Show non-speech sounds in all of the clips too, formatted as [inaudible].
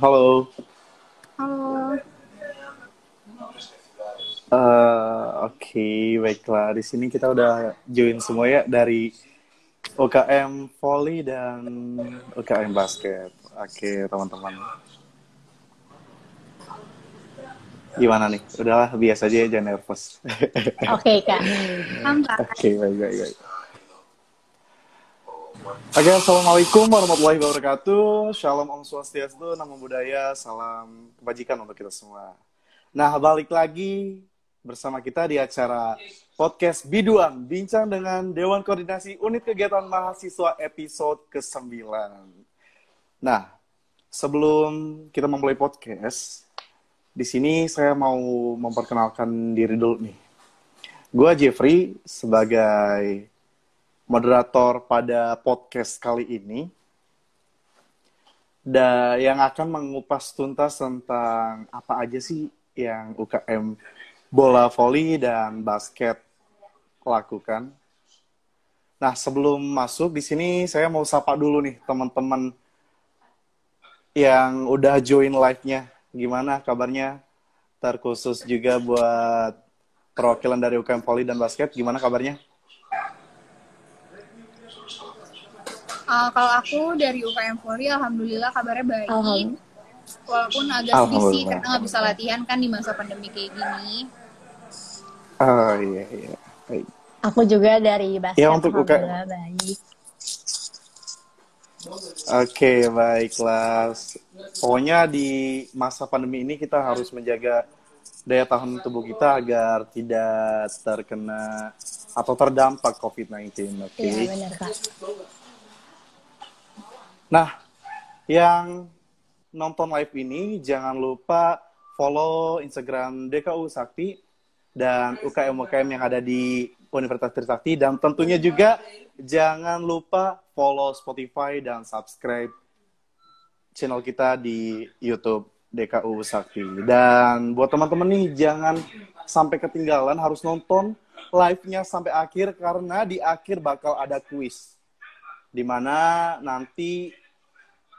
Halo. Halo. Uh, Oke, baiklah. Di sini kita udah join semua ya dari UKM volley dan UKM basket. Oke, teman-teman. Gimana nih? Udahlah biasa aja jangan nervous. Oke, Kak. [laughs] Oke, baik, baik, Oke, Assalamualaikum warahmatullahi wabarakatuh. Shalom Om Swastiastu, Namo Buddhaya, salam kebajikan untuk kita semua. Nah, balik lagi bersama kita di acara podcast Biduan, bincang dengan Dewan Koordinasi Unit Kegiatan Mahasiswa episode ke-9. Nah, sebelum kita memulai podcast, di sini saya mau memperkenalkan diri dulu nih. Gue Jeffrey sebagai moderator pada podcast kali ini. Dan yang akan mengupas tuntas tentang apa aja sih yang UKM bola voli dan basket lakukan. Nah, sebelum masuk di sini saya mau sapa dulu nih teman-teman yang udah join live-nya. Gimana kabarnya? Terkhusus juga buat perwakilan dari UKM Voli dan Basket, gimana kabarnya? Uh, kalau aku dari UKM Voli, alhamdulillah kabarnya baik. Alhamdulillah. Walaupun agak sedih sih karena nggak bisa latihan kan di masa pandemi kayak gini. Oh iya iya. Baik. Aku juga dari basket. Ya untuk UK. baik. Oke, baiklah. Pokoknya di masa pandemi ini kita harus menjaga daya tahan tubuh kita agar tidak terkena atau terdampak COVID-19. Oke. Okay? Iya, benar, Kak. Nah, yang nonton live ini jangan lupa follow Instagram DKU Sakti dan UKM-UKM yang ada di Universitas Trisakti dan tentunya juga jangan lupa follow Spotify dan subscribe channel kita di YouTube DKU Sakti. Dan buat teman-teman nih jangan sampai ketinggalan harus nonton live-nya sampai akhir karena di akhir bakal ada kuis. Di mana nanti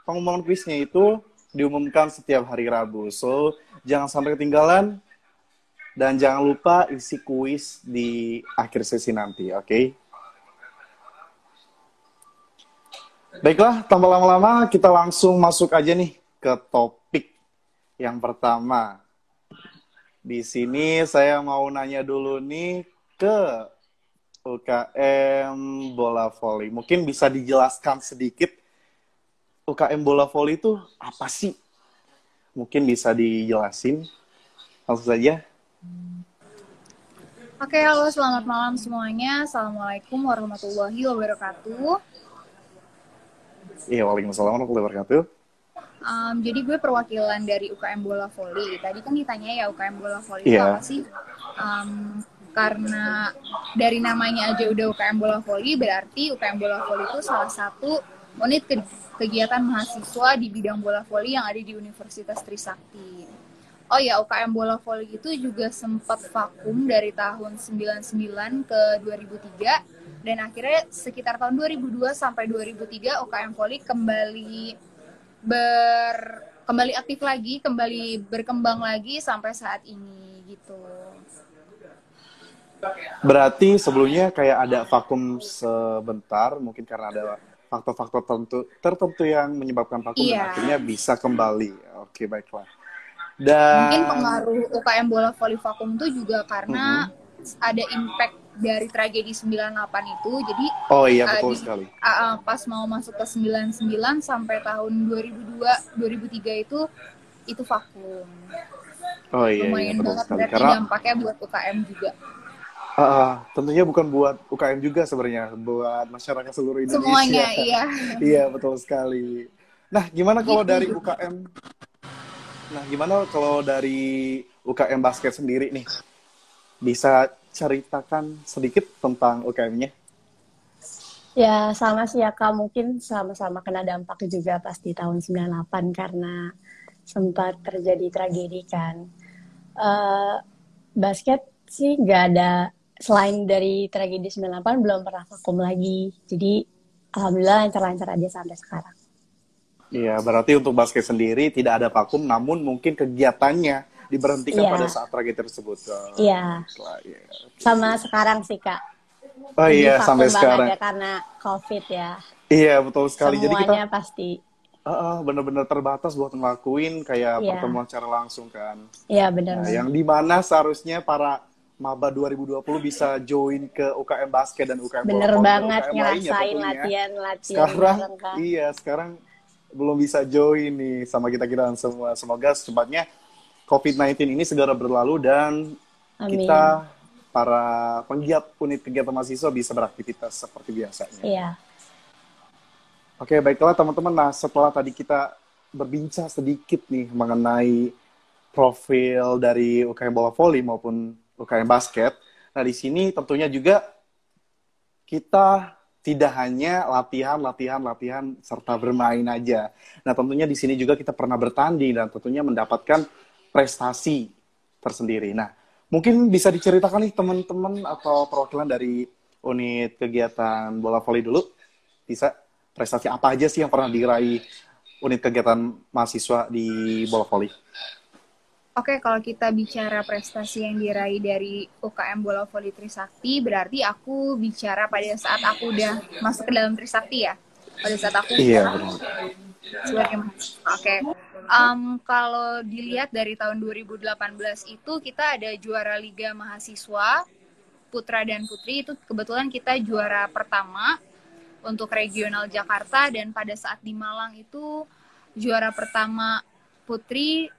pengumuman kuisnya itu diumumkan setiap hari Rabu. So, jangan sampai ketinggalan dan jangan lupa isi kuis di akhir sesi nanti, oke? Okay? Baiklah, tanpa lama-lama kita langsung masuk aja nih ke topik yang pertama. Di sini saya mau nanya dulu nih ke UKM bola voli. Mungkin bisa dijelaskan sedikit UKM bola voli itu apa sih? Mungkin bisa dijelasin langsung saja. Oke, halo selamat malam semuanya. Assalamualaikum warahmatullahi wabarakatuh. Iya, waalaikumsalam warahmatullahi wabarakatuh. Um, jadi gue perwakilan dari UKM Bola Voli. Tadi kan ditanya ya UKM Bola Voli itu apa sih? Um, karena dari namanya aja udah UKM Bola Voli, berarti UKM Bola Voli itu salah satu unit ke- kegiatan mahasiswa di bidang bola voli yang ada di Universitas Trisakti. Oh ya, UKM bola voli itu juga sempat vakum dari tahun 99 ke 2003 dan akhirnya sekitar tahun 2002 sampai 2003 UKM voli kembali ber kembali aktif lagi, kembali berkembang lagi sampai saat ini gitu. Berarti sebelumnya kayak ada vakum sebentar, mungkin karena ada faktor-faktor tertentu, tertentu yang menyebabkan vakum dan Iya. akhirnya bisa kembali. Oke, baiklah. Dan Mungkin pengaruh UKM bola voli vakum itu juga karena ada impact dari tragedi 98 itu. Jadi Oh iya, uh, betul di- sekali. uh, uh, pas mau masuk ke 99 sampai tahun 2002 2003 itu itu vakum. Oh iya, iya Lumayan betul banget sekali. Karena dampaknya buat UKM juga. Ah, ah, tentunya bukan buat UKM juga sebenarnya, buat masyarakat seluruh Indonesia. Semuanya [laughs] iya. Iya, betul sekali. Nah, gimana kalau Gitu. dari UKM? Nah, gimana kalau dari UKM basket sendiri nih? Bisa ceritakan sedikit tentang UKM-nya? Ya, sama sih ya Kak. Mungkin sama-sama kena dampak juga pas di tahun 98 karena sempat terjadi tragedi kan. Eh, basket sih nggak ada, selain dari tragedi 98 belum pernah vakum lagi. Jadi, Alhamdulillah lancar-lancar aja sampai sekarang. Iya, berarti untuk basket sendiri tidak ada vakum, namun mungkin kegiatannya diberhentikan Iya. pada saat tragedi tersebut. Iya. baiklah, iya. Sama sekarang sih kak. Oh iya, sampai sekarang. ya karena covid ya. Iya, betul sekali. Jadi kita Semuanya pasti. uh, benar-benar terbatas buat ngelakuin kayak Iya. pertemuan secara langsung kan. Iya benar. Nah, yang di mana seharusnya para maba 2020 bisa join ke UKM basket dan UKM bola Bener dan banget UKM ngerasain latihan latihan Sekarang bareng kan. iya, sekarang belum bisa join nih sama kita-kita semua. Semoga secepatnya COVID-19 ini segera berlalu dan Amin. kita para penggiat unit kegiatan mahasiswa bisa beraktivitas seperti biasanya. Iya. Oke, baiklah teman-teman. Nah, setelah tadi kita berbincang sedikit nih mengenai profil dari UKM bola voli maupun UKM basket. Nah, di sini tentunya juga kita tidak hanya latihan, latihan, latihan serta bermain aja. Nah, tentunya di sini juga kita pernah bertanding dan tentunya mendapatkan prestasi tersendiri. Nah, mungkin bisa diceritakan nih teman-teman atau perwakilan dari unit kegiatan bola voli dulu. Bisa prestasi apa aja sih yang pernah diraih unit kegiatan mahasiswa di bola voli? Oke, kalau kita bicara prestasi yang diraih dari UKM Bola Voli Trisakti, berarti aku bicara pada saat aku udah masuk ke dalam Trisakti ya. Pada saat aku Iya, benar. sebagai mahasiswa. Oke. Em, kalau dilihat dari tahun 2018 itu kita ada juara Liga Mahasiswa Putra dan Putri itu kebetulan kita juara pertama untuk regional Jakarta dan pada saat di Malang itu juara pertama Putri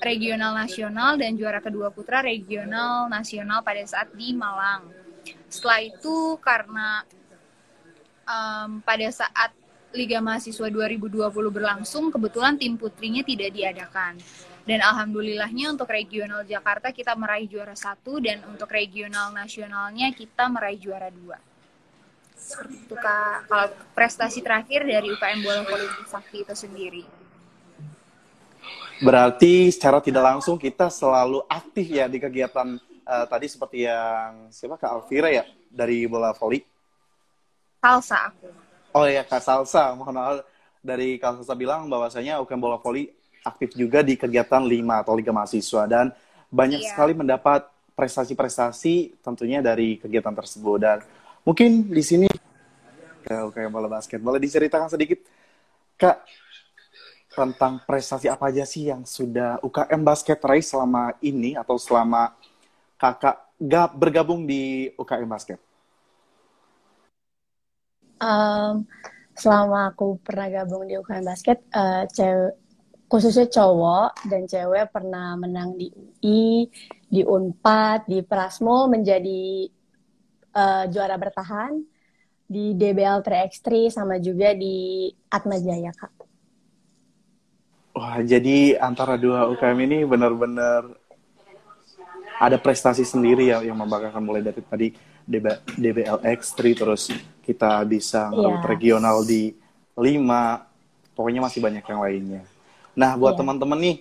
regional nasional dan juara kedua putra regional nasional pada saat di Malang. Setelah itu karena em, pada saat Liga Mahasiswa 2020 berlangsung, kebetulan tim putrinya tidak diadakan. Dan alhamdulillahnya untuk regional Jakarta kita meraih juara satu dan untuk regional nasionalnya kita meraih juara dua. Itu prestasi terakhir dari UKM Bola Voli Sakti itu sendiri. Berarti secara tidak langsung kita selalu aktif ya di kegiatan eh, tadi seperti yang siapa Kak Alvira ya dari bola voli. Salsa aku. Oh ya Kak Salsa, mohon maaf dari Kak Salsa bilang bahwasanya UKM bola voli aktif juga di kegiatan lima atau liga mahasiswa dan banyak Iya. sekali mendapat prestasi-prestasi tentunya dari kegiatan tersebut dan mungkin di sini ke UKM bola basket boleh diceritakan sedikit Kak tentang prestasi apa aja sih yang sudah UKM basket raih selama ini atau selama kakak ga- bergabung di UKM basket? Em, selama aku pernah gabung di UKM basket, eh, cewek, khususnya cowok dan cewek pernah menang di UI, di Unpad, di Prasmo menjadi eh, juara bertahan, di DBL 3x3 sama juga di Atma Jaya Kak. Wah, jadi antara dua UKM ini benar-benar ada prestasi sendiri ya yang membanggakan mulai dari tadi DB, DBLX3 terus kita bisa ngerebut Iya. regional di 5 pokoknya masih banyak yang lainnya. Nah, buat Iya. teman-teman nih,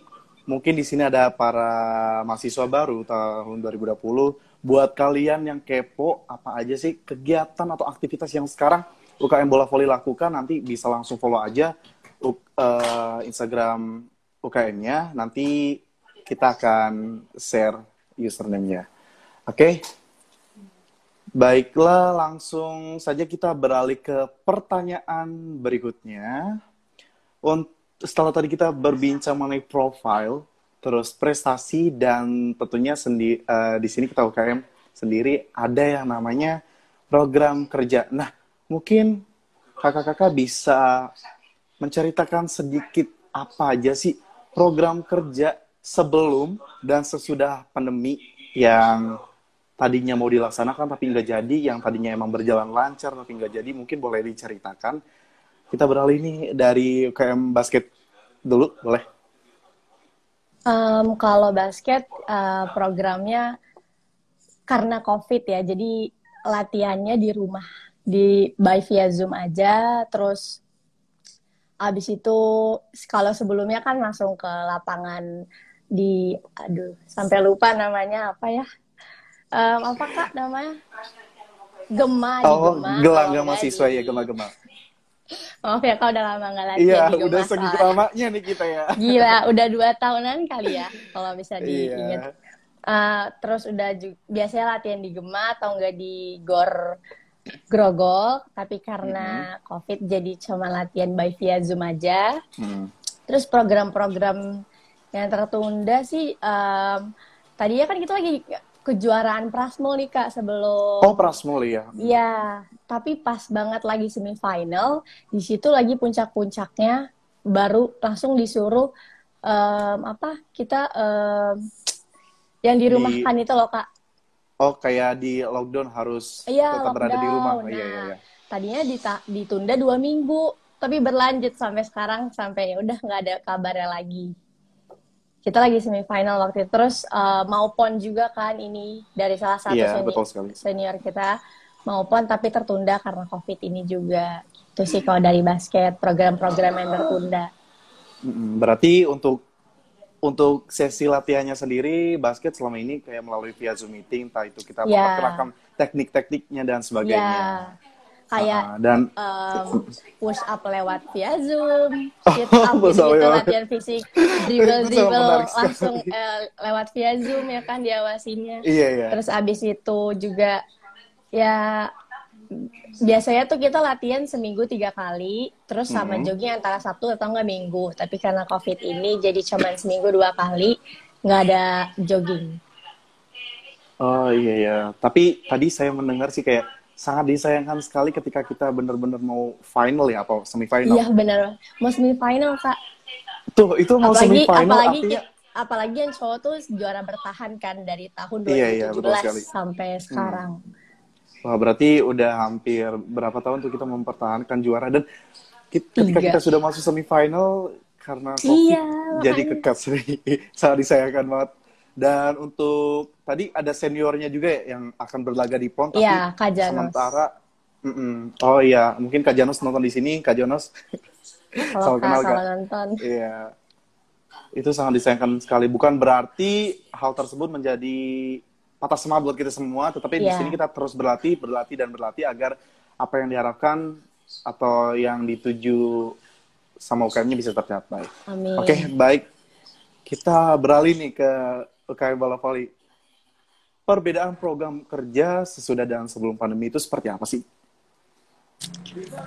mungkin di sini ada para mahasiswa baru tahun 2020. Buat kalian yang kepo, apa aja sih kegiatan atau aktivitas yang sekarang UKM Bola Voli lakukan, nanti bisa langsung follow aja U- eh, Instagram UKM-nya. Nanti kita akan share username-nya. Oke? Baiklah, langsung saja kita beralih ke pertanyaan berikutnya. Setelah tadi kita berbincang mengenai profile, terus prestasi dan tentunya sendi, eh, di sini kita UKM sendiri ada yang namanya program kerja. Nah, mungkin kakak-kakak bisa menceritakan sedikit apa aja sih program kerja sebelum dan sesudah pandemi yang tadinya mau dilaksanakan tapi nggak jadi, yang tadinya emang berjalan lancar tapi nggak jadi, mungkin boleh diceritakan. Kita beralih nih dari UKM basket dulu, boleh? Em, kalau basket eh, programnya karena COVID ya, jadi latihannya di rumah, di by via Zoom aja. Terus abis itu kalau sebelumnya kan langsung ke lapangan di, aduh, sampai lupa namanya apa ya? Em, apa kak namanya? Gema di Oh, Gema. gelang gema siswa di- ya, gema-gema. Maaf ya kalau udah lama nggak latihan Iya, di udah segitu lamanya nih kita ya. Gila, udah dua tahunan kali ya kalau bisa Iya. diingat. Eh, terus udah biasanya latihan di Gema atau enggak di Gor Grogol, tapi karena COVID jadi cuma latihan by via Zoom aja. Hmm. Terus program-program yang tertunda sih, em, tadinya kan kita lagi kejuaraan Prasmul nih kak sebelum Oh, Prasmul ya. Iya, tapi pas banget lagi semifinal, di situ lagi puncak-puncaknya, baru langsung disuruh em, apa kita em, yang dirumahkan itu loh kak. Oh, kayak di lockdown harus Iya, tetap berada di rumah. lockdown. Iya, iya, Nah, iya. Tadinya dita- ditunda dua minggu, tapi berlanjut sampai sekarang sampai ya udah nggak ada kabarnya lagi. Kita lagi semifinal waktu itu. Terus eh, mau pon juga kan ini dari salah satu Iya, seni- betul sekali. senior kita mau pon tapi tertunda karena covid ini juga. Itu sih kalau dari basket program-program yang tertunda. Berarti untuk untuk sesi latihannya sendiri basket selama ini kayak melalui via Zoom meeting, entah itu kita Ya. memperkenalkan teknik-tekniknya dan sebagainya. Ya, kayak Ah, dan um, push up lewat via Zoom, [laughs] Oh, sit up up gitu lewat- latihan fisik, dribble dribble langsung eh, lewat via Zoom ya kan diawasinnya. iya iya. Terus abis itu juga ya biasanya tuh kita latihan seminggu tiga kali, terus sama Mhm. jogging antara Sabtu atau enggak Minggu. Tapi karena COVID ini jadi cuma seminggu dua kali, nggak ada jogging. Oh iya iya. Tapi tadi saya mendengar sih kayak sangat disayangkan sekali ketika kita benar-benar mau final ya atau semifinal. Iya benar, mau semifinal kak. Tuh itu mau apalagi semifinal apalagi artinya apalagi yang cowok tuh juara bertahan kan dari tahun 2017 Iya, iya, betul sekali. Hmm. Wah, berarti udah hampir berapa tahun tuh kita mempertahankan juara dan ki- ketika Tiga. kita sudah masuk semifinal karena COVID Iya, jadi kekat sih. [laughs] Sangat disayangkan banget. Dan untuk tadi ada seniornya juga ya yang akan berlaga di PON tapi Iya, Kak Janos. sementara Mm-mm. Oh iya, mungkin Kak Janos nonton di sini, Kak Janos. Kalau kenal, Kak. nonton. Iya. Itu sangat disayangkan sekali. Bukan berarti hal tersebut menjadi patah semangat buat kita semua, tetapi di Iya. sini kita terus berlatih, berlatih dan berlatih agar apa yang diharapkan atau yang dituju sama UKM-nya bisa tercapai. Amin. Oke, baik. Kita beralih nih ke UKM Bola Voli. Perbedaan program kerja sesudah dan sebelum pandemi itu seperti apa sih?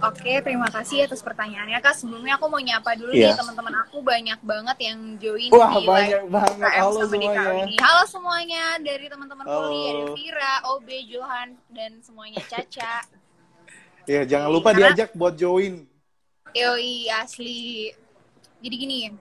Oke, terima kasih atas pertanyaannya Kak. Sebelumnya aku mau nyapa dulu Iya. nih teman-teman aku banyak banget yang join Wah, di banyak live banget. KM Halo semuanya. ini. Halo semuanya dari teman-teman Halo. ada Vira, Obe, Johan, dan semuanya Caca. [laughs] Ya, jangan lupa Karena- diajak buat join. Yoi, asli. Jadi gini,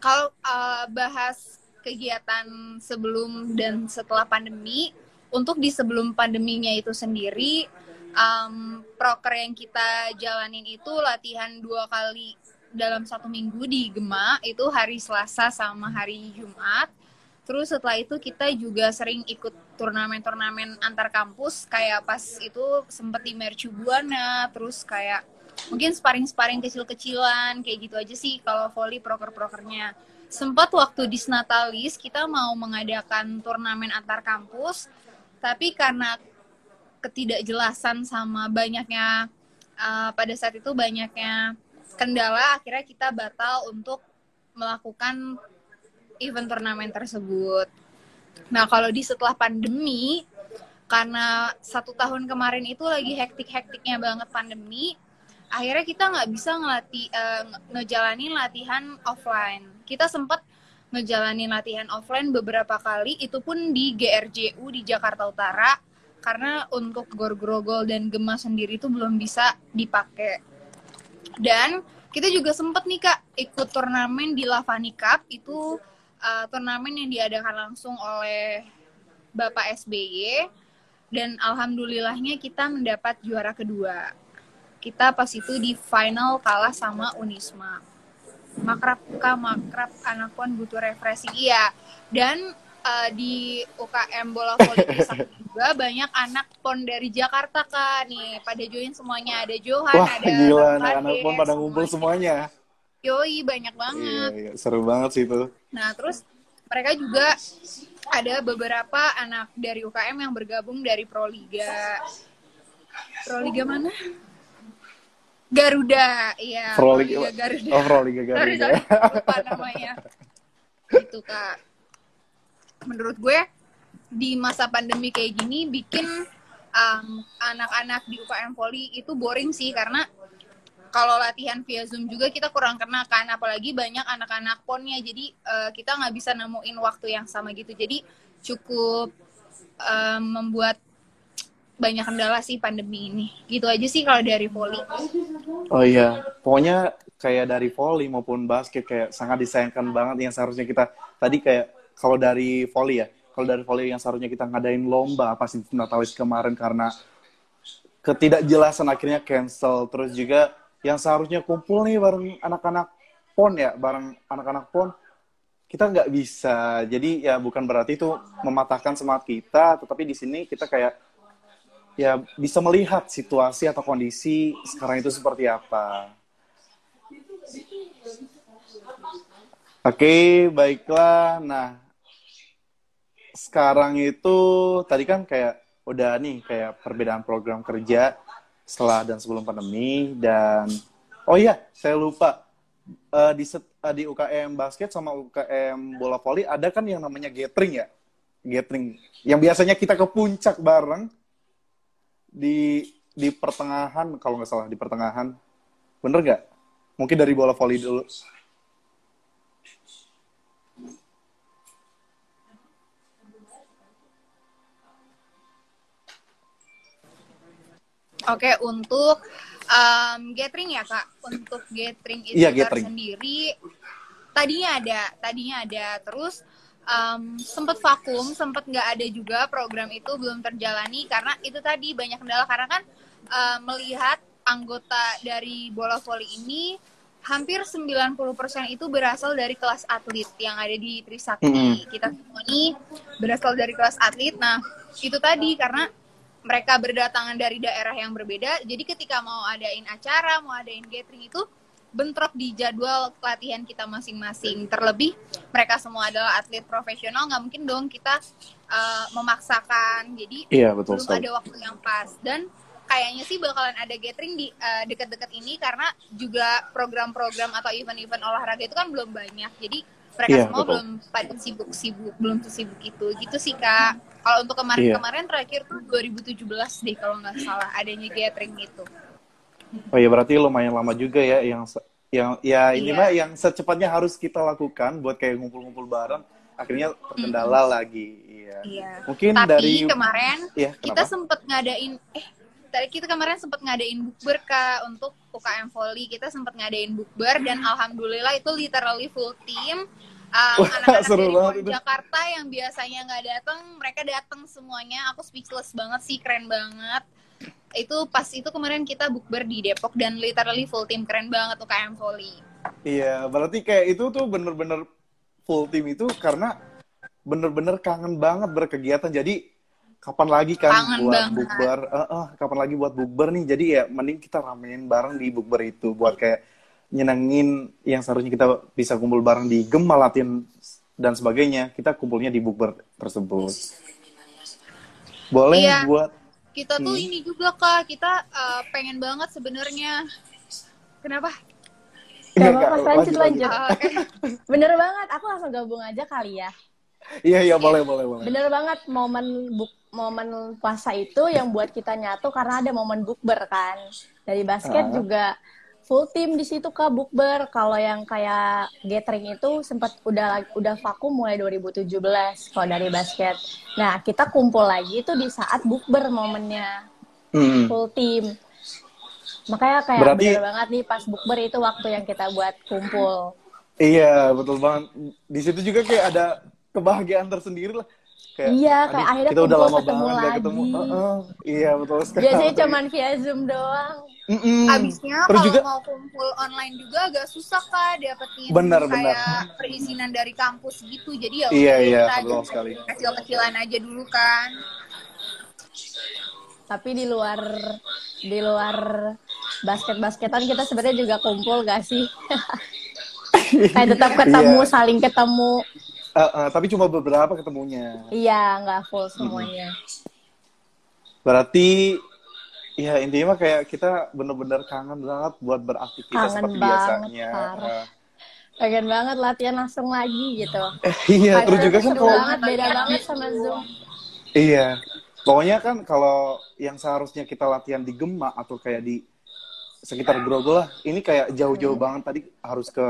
kalau uh, bahas kegiatan sebelum dan setelah pandemi, untuk di sebelum pandeminya itu sendiri, um, proker yang kita jalanin itu latihan dua kali dalam satu minggu di Gema, itu hari Selasa sama hari Jumat. Terus setelah itu kita juga sering ikut turnamen-turnamen antar kampus, kayak pas itu sempet di Mercu Buana, terus kayak mungkin sparring-sparring kecil-kecilan kayak gitu aja sih kalau volley proker-prokernya. Sempat waktu di Snatalis kita mau mengadakan turnamen antar kampus, tapi karena ketidakjelasan sama banyaknya uh, pada saat itu banyaknya kendala, akhirnya kita batal untuk melakukan event turnamen tersebut. Nah kalau di setelah pandemi, karena satu tahun kemarin itu lagi hektik-hektiknya banget pandemi, akhirnya kita nggak bisa ngelatih eh, nge- ngejalanin latihan offline. Kita sempat ngejalanin latihan offline beberapa kali, itu pun di GRJU di Jakarta Utara, karena untuk Gor Grogol dan Gema sendiri itu belum bisa dipakai. Dan kita juga sempat nih kak ikut turnamen di Lavani Cup itu uh, turnamen yang diadakan langsung oleh Bapak SBY dan alhamdulillahnya kita mendapat juara kedua. Kita pas itu di final kalah sama Unisma. Makrab kak makrab anak pun butuh refreshing iya. Dan uh, di UKM bola voli juga banyak anak pon dari Jakarta kak nih pada join semuanya ada Johan Wah, ada gila. Anak-anak pun pada ngumpul semuanya. Yoi banyak Iya, banget. iya. Seru banget sih itu. Nah, terus mereka juga ada beberapa anak dari UKM yang bergabung dari Proliga. Proliga mana? Garuda, iya. Proliga, Garuda. oh Proliga Sorry, Garuda. sorry, lupa namanya. Gitu, Kak. Menurut gue, di masa pandemi kayak gini, bikin um, anak-anak di UKM Poli itu boring sih, karena kalau latihan via Zoom juga kita kurang kena kan, apalagi banyak anak-anak ponnya, jadi eh, kita nggak bisa nemuin waktu yang sama gitu. Jadi cukup um, membuat banyak kendala sih pandemi ini. Gitu aja sih kalau dari Poli. Oh iya, pokoknya kayak dari volley maupun basket kayak sangat disayangkan banget yang seharusnya kita tadi kayak kalau dari volley ya, kalau dari volley yang seharusnya kita ngadain lomba pas Natalis kemarin karena ketidakjelasan akhirnya cancel. Terus juga yang seharusnya kumpul nih bareng anak-anak pon ya, bareng anak-anak pon kita nggak bisa. Jadi ya bukan berarti itu mematahkan semangat kita, tetapi di sini kita kayak ya bisa melihat situasi atau kondisi sekarang itu seperti apa. Oke, baiklah. Nah, sekarang itu tadi kan kayak udah nih kayak perbedaan program kerja setelah dan sebelum pandemi dan oh iya, saya lupa. Eh, di set- eh, di UKM basket sama UKM bola voli ada kan yang namanya gathering ya. Gathering. Yang biasanya kita ke puncak bareng di di pertengahan kalau nggak salah di pertengahan. Bener nggak? Mungkin dari bola voli dulu Oke, untuk um, gathering ya kak, untuk gathering itu Iya, gathering. sendiri tadinya ada, tadinya ada, terus um, sempat vakum, sempat nggak ada juga program itu belum terjalani karena itu tadi banyak kendala karena kan uh, melihat anggota dari bola voli ini hampir 90% itu berasal dari kelas atlet yang ada di Trisakti. Mm-mm. Kita semua ini berasal dari kelas atlet. Nah, itu tadi karena mereka berdatangan dari daerah yang berbeda. Jadi ketika mau adain acara, mau adain gathering itu bentrok di jadwal pelatihan kita masing-masing. Terlebih mereka semua adalah atlet profesional, nggak mungkin dong kita uh, memaksakan. Jadi iya betul belum sekali ada waktu yang pas dan kayaknya sih bakalan ada gathering di uh, dekat-dekat ini karena juga program-program atau event-event olahraga itu kan belum banyak. Jadi mereka Iya, semua betul. belum pada sibuk-sibuk, belum sibuk itu. Gitu sih Kak. Kalau untuk Iya. kemarin-kemarin terakhir tuh 2017 deh kalau nggak salah adanya gathering itu. oh iya berarti lumayan lama juga ya yang yang ya ini Iya. mah yang secepatnya harus kita lakukan buat kayak ngumpul-ngumpul bareng akhirnya terkendala lagi iya Iya. mungkin Tapi dari kemarin ya kita sempet ngadain eh tadi kita kemarin sempet ngadain bukber kak untuk UKM Volley kita sempet ngadain bukber dan alhamdulillah itu literally full team Um, anak-anak seru dari banget PON itu. Jakarta yang biasanya nggak datang mereka datang semuanya aku speechless banget sih keren banget itu pas itu kemarin kita bukber di Depok dan literally full team keren banget UKM Volley Iya, berarti kayak itu tuh bener-bener full tim itu karena bener-bener kangen banget berkegiatan. Jadi kapan lagi kan Kangen buat banget. bukber? Eh, eh, kapan lagi buat bukber nih? Jadi ya mending kita ramein bareng di bukber itu buat kayak nyenengin yang seharusnya kita bisa kumpul bareng di gema latihan dan sebagainya. Kita kumpulnya di bukber tersebut. Boleh Iya. buat kita tuh Hmm. ini juga kak kita uh, pengen banget sebenarnya kenapa Gak Iya, apa-apa, Kak, lanjut, lanjut. Ah, oke. [laughs] Bener banget, aku langsung gabung aja kali ya. Iya, iya, boleh, boleh, boleh. Bener banget momen buk momen puasa itu yang buat kita nyatu karena ada momen bukber kan. Dari basket Ah. juga full tim di situ ke bukber. Kalau yang kayak gathering itu sempat udah udah vakum mulai 2017 kalau dari basket. Nah, kita kumpul lagi itu di saat bukber momennya Hmm. full tim. Makanya kayak Berarti- bener banget nih pas bukber itu waktu yang kita buat kumpul. Iya, betul banget. Di situ juga kayak ada kebahagiaan tersendiri lah. Kayak, Iya, "Aduh, kayak akhirnya kita udah kumpul lama ketemu banget gak ketemu. lagi. Heeh, iya, betul sekali. Biasanya cuman via Zoom doang. Mm-mm. Abisnya Terus kalau juga mau kumpul online juga agak susah kak dapetin Benar, kayak benar. perizinan dari kampus gitu. Jadi ya Iya, iya, kita sekali. kecil-kecilan aja dulu kan. Tapi di luar di luar basket-basketan kita sebenarnya juga kumpul gak sih? [laughs] Kayak tetap ketemu, Iya. saling ketemu. Eh, eh, tapi cuma beberapa ketemunya. Iya, nggak full semuanya. Berarti ya intinya mah kayak kita bener-bener kangen banget buat beraktivitas Kangen seperti banget, biasanya. parah. Eh, Pengen banget latihan langsung lagi gitu. iya, terus juga kan kalau banget, beda banget sama Zoom. Iya. Pokoknya kan kalau yang seharusnya kita latihan di Gema atau kayak di sekitar Grogol lah, ini kayak jauh-jauh banget tadi harus ke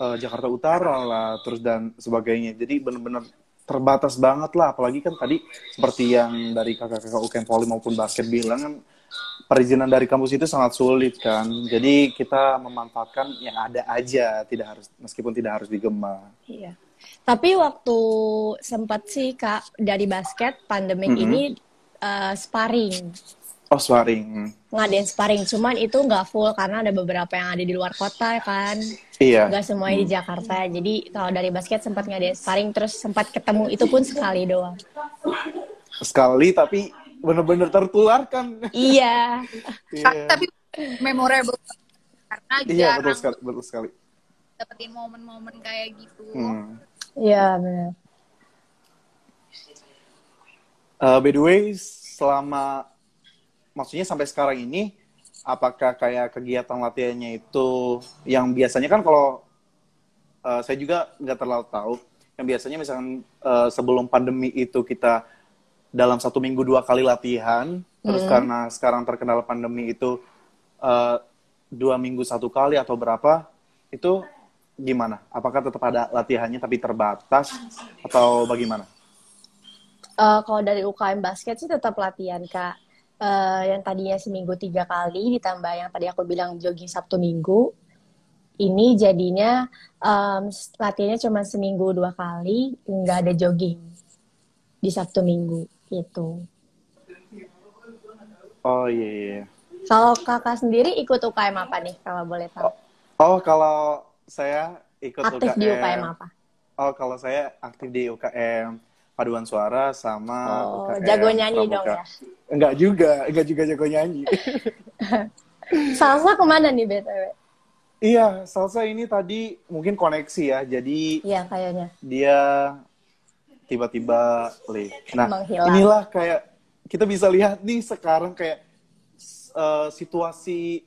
eh, Jakarta Utara lah, terus dan sebagainya. Jadi bener-bener terbatas banget lah, apalagi kan tadi seperti yang dari kakak-kakak UKM Poli maupun basket bilang kan perizinan dari kampus itu sangat sulit kan. Jadi kita memanfaatkan yang ada aja, tidak harus meskipun tidak harus di Gema. Iya. Tapi waktu sempat sih Kak dari basket pandemik Mhm. ini eh, sparring. Oh, sparring. Ngadain sparring, cuman itu nggak full karena ada beberapa yang ada di luar kota kan. Iya. Nggak semuanya di Jakarta. Jadi kalau dari basket sempat ngadain sparring terus sempat ketemu itu pun sekali doang. Sekali tapi bener-bener tertularkan. Iya. [laughs] Iya. Tapi memorable karena Iya, betul jarang sekali, betul sekali. dapetin momen-momen kayak gitu. Hmm. Iya benar. Uh, by the way, selama maksudnya sampai sekarang ini, apakah kayak kegiatan latihannya itu yang biasanya kan kalau uh, saya juga nggak terlalu tahu, yang biasanya misalkan uh, sebelum pandemi itu kita dalam satu minggu dua kali latihan, terus Hmm. karena sekarang terkendala pandemi itu uh, dua minggu satu kali atau berapa, itu gimana? Apakah tetap ada latihannya tapi terbatas atau bagaimana? Eh, kalau dari UKM basket sih tetap latihan kak. Eh, yang tadinya seminggu tiga kali ditambah yang tadi aku bilang jogging Sabtu Minggu. Ini jadinya em, latihannya cuma seminggu dua kali, nggak ada jogging di Sabtu Minggu itu. Oh iya. iya. Kalau kakak sendiri ikut UKM apa nih kalau boleh tahu? Oh, kalau saya ikut Aktif UKM. di UKM apa? Oh, kalau saya aktif di UKM paduan suara sama Oh, UKM jago nyanyi Pramuka. dong ya. Enggak juga, enggak juga jago nyanyi. [laughs] Salsa ke mana nih BTW? iya, salsa ini tadi mungkin koneksi ya. Jadi Iya kayaknya. dia tiba-tiba leh. Nah, Menghilang. inilah kayak kita bisa lihat nih sekarang kayak eh, situasi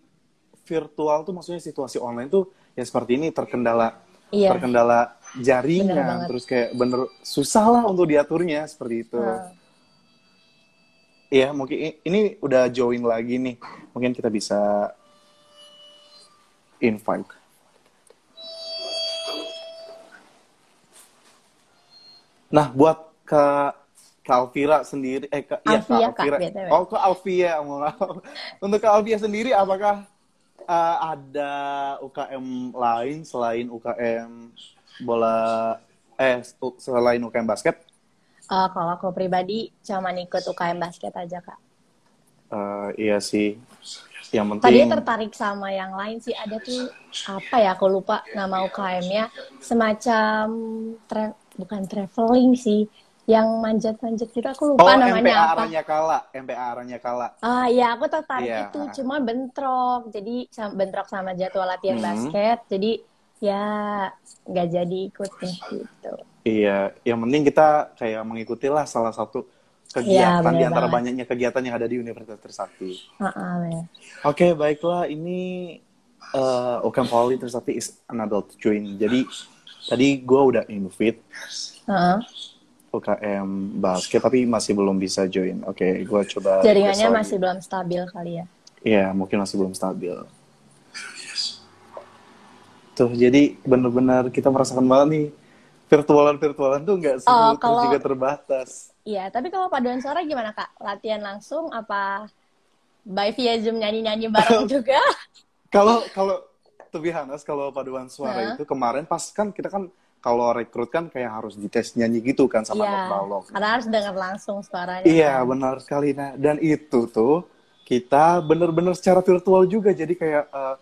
virtual tuh maksudnya situasi online tuh ya seperti ini terkendala Iya. terkendala jaringan terus kayak bener susah lah untuk diaturnya seperti itu. Hmm. Iya, mungkin ini udah join lagi nih. Mungkin kita bisa invite. Nah, buat Kak Kak Alvira sendiri, eh Kak, iya, Alfia, Kak Kak, Alvira. BTW. Oh, Kak Alvia. [laughs] Untuk Kak Alvia sendiri, apakah eh, ada UKM lain selain UKM bola, eh, selain UKM basket? Eh, kalau aku pribadi cuma ikut UKM basket aja kak. Eh, iya sih. Yang Tadi penting. tertarik sama yang lain sih ada tuh apa ya aku lupa nama UKM-nya semacam tra- bukan traveling sih yang manjat-manjat gitu aku lupa Oh, namanya MPA apa. Aranya Kala, MPA Aranya Kala. Ah ya aku tertarik Iya. itu cuma bentrok jadi bentrok sama jadwal latihan Hmm. basket jadi ya nggak jadi ikut gitu. Iya, yang penting kita kayak mengikutilah salah satu Iya, kegiatan bener di antara banget. banyaknya kegiatan yang ada di Universitas Trisakti. Heeh, bener. Oke, baiklah. Ini uh, UKM Poli Trisakti is an adult join. Jadi tadi gue udah invite Heeh. UKM basket, tapi masih belum bisa join. Oke, gue coba. Jaringannya masih belum stabil kali ya. Iya, mungkin masih belum stabil. Tuh, jadi bener-bener kita merasakan banget nih virtualan-virtualan tuh nggak Oh, terus kalau- juga terbatas. Iya, tapi kalau paduan suara gimana kak? Latihan langsung apa by via zoom nyanyi-nyanyi bareng [laughs] juga? Kalau kalau be honest, kalau paduan suara Hah? itu kemarin pas kan kita kan kalau rekrut kan kayak harus dites nyanyi gitu kan sama Iya, balok. karena harus dengar langsung suaranya. Iya, kan. benar sekali. Nah, dan itu tuh kita bener-bener secara virtual juga. Jadi kayak eh,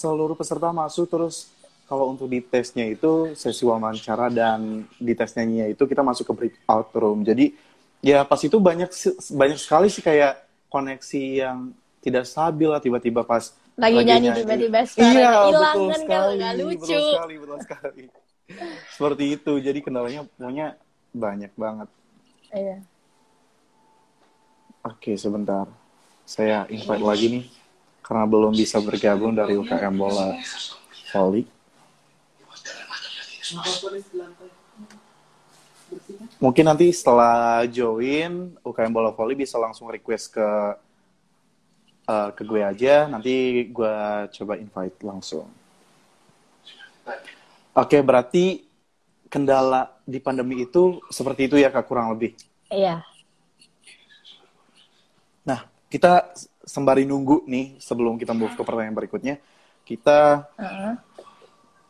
seluruh peserta masuk terus kalau untuk di tesnya itu sesi wawancara dan di tes nyanyinya itu kita masuk ke breakout room. Jadi ya pas itu banyak banyak sekali sih kayak koneksi yang tidak stabil lah tiba-tiba pas Lagi nyanyi tiba-tiba iya, hilang betul kan sekali, kalau nggak lucu. Betul sekali, betul sekali. [laughs] Seperti itu. Jadi kendalanya pokoknya banyak banget. Iya. Oke, sebentar. saya invite lagi nih karena belum bisa bergabung dari UKM bola voli. Mungkin nanti setelah join UKM bola voli bisa langsung request ke uh, ke gue aja. Nanti gue coba invite langsung. Oke, berarti kendala di pandemi itu seperti itu ya kak kurang lebih. Iya. Nah, kita sembari nunggu nih sebelum kita move ke pertanyaan berikutnya, kita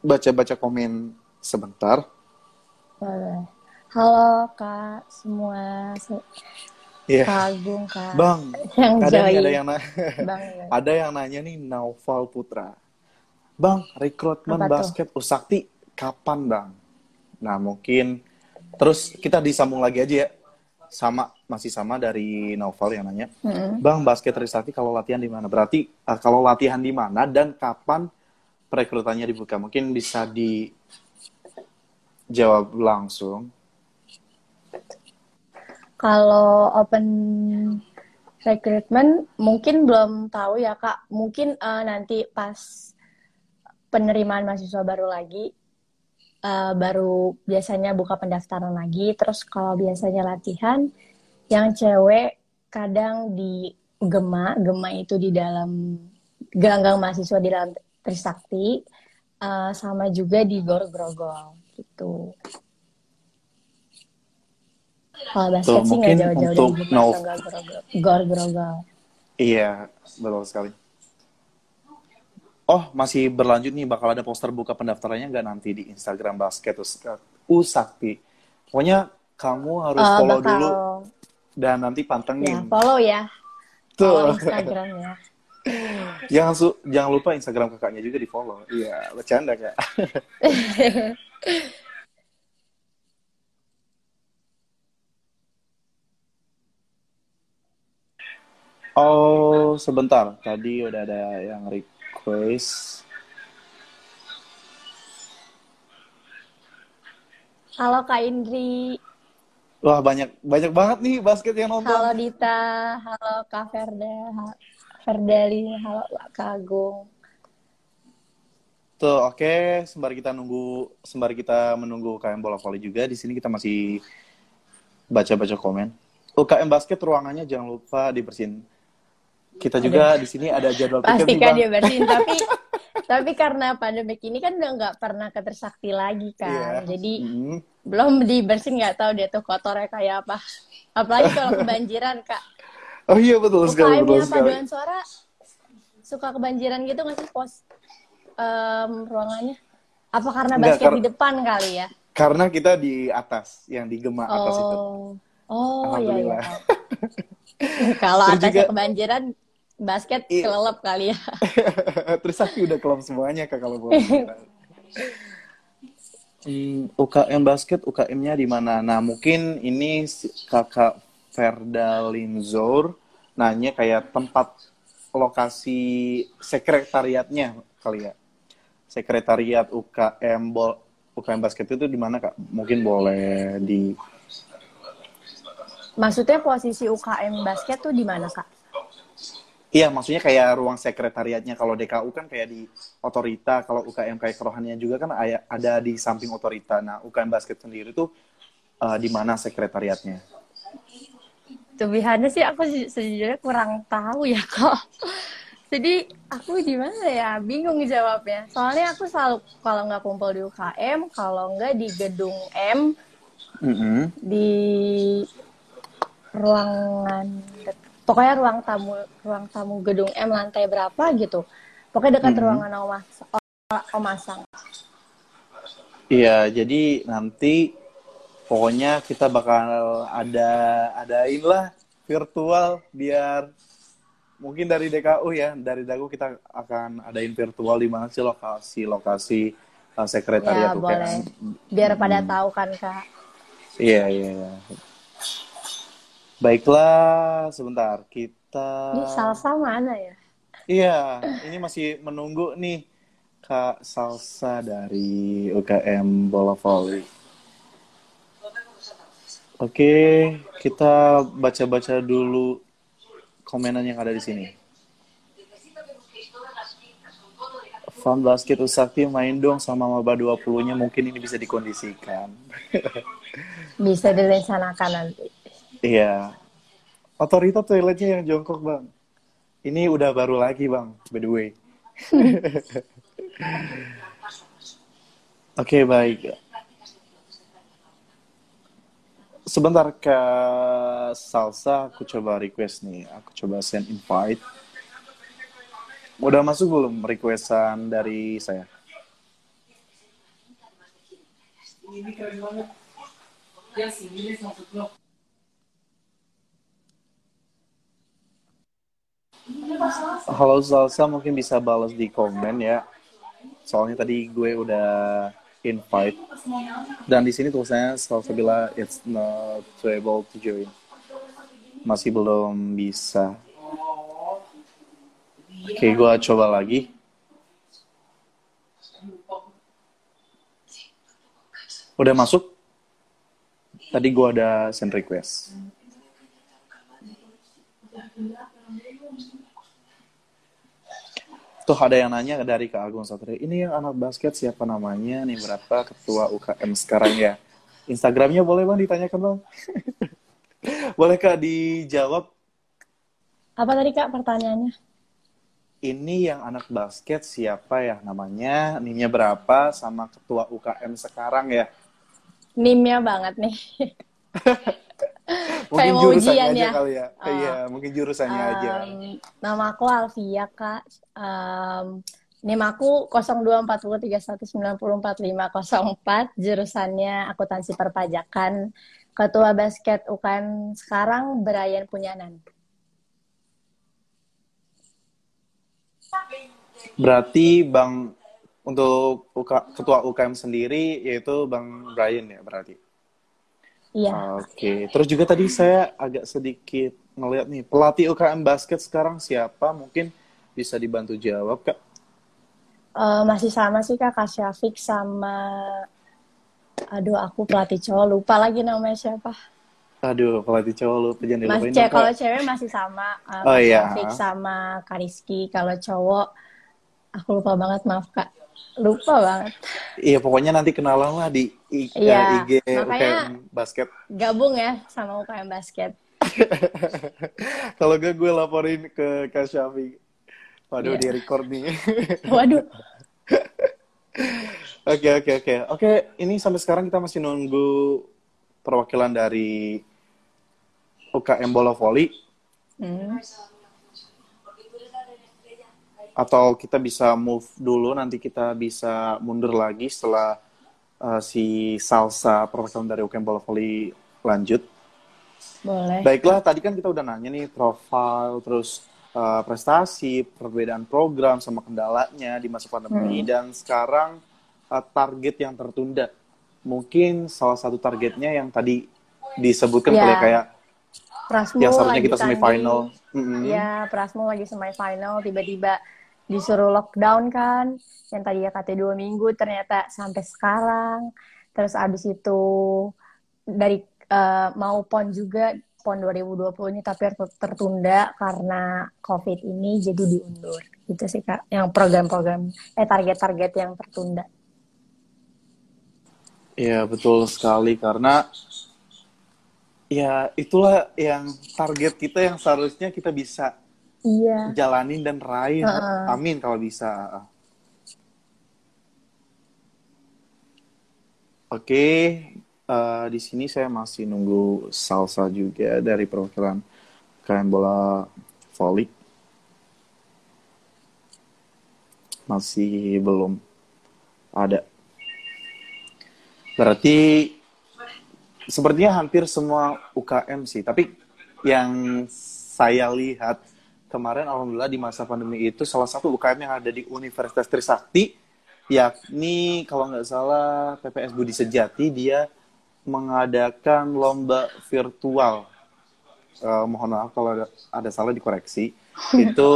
baca-baca komen sebentar. Halo kak semua, yeah. Kak Agung kak. Bang, [laughs] yang ada ada yang nanya, [laughs] Bang, [laughs] ada yang nanya nih Naufal Putra. Bang, rekrutmen Apa tuh? basket Usakti kapan bang? Nah mungkin terus kita disambung lagi aja ya sama masih sama dari Naufal yang nanya. Mm-mm. Bang, basket Trisakti kalau latihan di mana? Berarti uh, kalau latihan di mana dan kapan perekrutannya dibuka? Mungkin bisa dijawab langsung. Kalau open recruitment mungkin belum tahu ya kak. Mungkin eh, nanti pas penerimaan mahasiswa baru lagi, eh, baru biasanya buka pendaftaran lagi. Terus kalau biasanya latihan, yang cewek kadang di Gema, Gema itu di dalam gelanggang mahasiswa di dalam Trisakti, eh, sama juga di Gor Grogol gitu. Kalau basket Tuh, sih nggak jauh-jauh dari Gema atau Gor Grogol. Iya, betul sekali. Oh, masih berlanjut nih. Bakal ada poster buka pendaftarannya nggak nanti di Instagram basket Us- Usakti. Pokoknya kamu harus Eh, follow bakal dulu dan nanti ya pantengin. follow ya, follow Tuh. Instagramnya. [laughs] jangan su- jangan lupa Instagram kakaknya juga di follow. Iya, bercanda kak. [laughs] Oh, sebentar. Tadi udah ada yang request. Halo Kak Indri, Wah, banyak banyak banget nih basket yang nonton. halo Dita, halo Kak Verda, ha- Verdali, halo Kak Agung. Tuh, oke. Sembari kita nunggu, sembari kita menunggu UKM bola voli juga, di sini kita masih baca-baca komen. UKM basket ruangannya jangan lupa dibersihin. Kita juga di sini ada jadwal pikir Pastikan Bang. dia bersihin, tapi [laughs] tapi karena pandemik ini kan udah nggak pernah ke Trisakti lagi kan, Iya. jadi Hmm. belum dibersihin nggak tahu dia tuh kotornya kayak apa. Apalagi kalau kebanjiran Kak. Oh iya betul sekali, betul sekali. paduan suara suka kebanjiran gitu nggak sih pos em, ruangannya? Apa karena Nggak, basket kar- di depan kali ya? Karena kita di atas, yang di Gema atas itu. Oh, oh iya iya. Kalau [laughs] atasnya juga- kebanjiran, basket Iya. kelelep kali ya. [laughs] Trisakti udah kelam semuanya kak kalau boleh. [laughs] Hmm, UKM basket, UKM-nya di mana? Nah, mungkin ini si- kakak Verda Linzor nanya kayak tempat lokasi sekretariatnya kali ya. Sekretariat UKM bol UKM basket itu di mana kak? Mungkin boleh di Maksudnya posisi UKM basket tuh di mana kak? Iya, maksudnya kayak ruang sekretariatnya. Kalau DKU kan kayak di otorita, kalau UKM kayak kerohanian juga kan ada di samping otorita. Nah, UKM basket sendiri tuh eh, di mana sekretariatnya? Tubihannya sih aku se- sejujurnya kurang tahu ya [laughs] kok. Jadi aku di mana ya? Bingung jawabnya. Soalnya aku selalu kalau nggak kumpul di UKM, kalau nggak di gedung M, Mm-mm. di ruangan pokoknya ruang tamu ruang tamu gedung M lantai berapa gitu pokoknya dekat Mhm. ruangan Omas Omasang Iya, jadi nanti pokoknya kita bakal ada adain lah virtual biar mungkin dari DKU ya, dari DKU kita akan adain virtual di mana sih lokasi-lokasi uh, sekretariat ya UKM. boleh biar pada Hmm. tahu kan kak Iya, iya, iya. Baiklah, sebentar. Kita ini salsa mana ya Iya, ini masih menunggu nih Kak Salsa dari UKM Bola Volley. Oke, kita baca-baca dulu komenan yang ada di sini. Fun basket Usakti main dong sama Maba 20-nya mungkin ini bisa dikondisikan. Bisa direncanakan nanti. Iya. Otorita toiletnya yang jongkok, Bang. Ini udah baru lagi, Bang, by the way. [laughs] Oke, baik. Sebentar ke salsa, aku coba request nih. Aku coba send invite. Udah masuk belum requestan dari saya? Ini keren banget. Ya sih, ini maksud Halo Salsa, mungkin bisa balas di komen ya. Soalnya tadi gue udah invite dan di sini tulisannya Salsa bila it's not able to join. Masih belum bisa. Oke, gue coba lagi. Udah masuk? Tadi gue ada send request. Tuh ada yang nanya dari Kak Agung Satria. Ini yang anak basket siapa namanya? Nih berapa ketua UKM sekarang ya? Instagramnya boleh bang ditanyakan bang? [laughs] boleh kak dijawab? Apa tadi kak pertanyaannya? Ini yang anak basket siapa ya namanya? Nimnya berapa? Sama ketua UKM sekarang ya? Nimnya banget nih. [laughs] mungkin Kayak mau ujian ya? kali ya. Oh. Iya, mungkin jurusannya aja. Um, nama aku Alfia kak. Um, NIM aku 024031904504 jurusannya akuntansi perpajakan. Ketua basket UKM sekarang Brian Punyanan. Berarti Bang untuk UK ketua UKM sendiri yaitu Bang Brian ya berarti. Iya. Oke, terus juga tadi saya agak sedikit ngeliat nih pelatih UKM basket sekarang siapa? Mungkin bisa dibantu jawab kak. Eh, masih sama sih kak Kak Syafiq sama aduh aku pelatih cowok lupa lagi namanya siapa Aduh, pelatih cowok lu jangan Mas dilupain Ce dong, kalau cewek masih sama eh, Oh, Kak iya. Syafiq sama Kariski kalau cowok aku lupa banget maaf kak lupa banget Iya, pokoknya nanti kenalan lah di I- Iya, eh, IG makanya- UKM basket. gabung ya sama UKM basket [laughs] Kalau gak gue laporin ke Kak Syafi. Waduh, Iya. di record nih. [laughs] waduh [laughs] Oke, oke, oke. Oke, ini sampai sekarang kita masih nunggu perwakilan dari UKM Bola Voli. Hmm. Atau kita bisa move dulu, nanti kita bisa mundur lagi setelah uh, si Salsa perwakilan dari UKM Bola Voli lanjut. boleh Baiklah, tadi kan kita udah nanya nih profil, terus uh, prestasi, perbedaan program sama kendalanya di masa pandemi, dan sekarang uh, target yang tertunda. Mungkin salah satu targetnya yang tadi disebutkan Ya, oleh kayak Prasmo yang seharusnya kita semifinal. tanding. Mm-mm. Iya, Prasmo lagi semifinal, tiba-tiba disuruh lockdown kan, yang tadinya katanya dua minggu, ternyata sampai sekarang. Terus abis itu dari eh, mau PON juga, PON 2020 ini tapi ter- tertunda karena COVID ini jadi diundur. Gitu sih Kak, yang program-program, eh target-target yang tertunda. Iya, betul sekali karena ya itulah yang target kita yang seharusnya kita bisa Iya, jalanin dan raih. Heeh. Amin kalau bisa. Oke, eh, di sini saya masih nunggu salsa juga dari perwakilan KM Bola Voli. Masih belum ada. Berarti sepertinya hampir semua UKM sih, tapi yang saya lihat kemarin alhamdulillah di masa pandemi itu salah satu UKM yang ada di Universitas Trisakti yakni kalau nggak salah PPS Budi Sejati dia mengadakan lomba virtual. Eh, mohon maaf kalau ada, ada salah dikoreksi. [laughs] Itu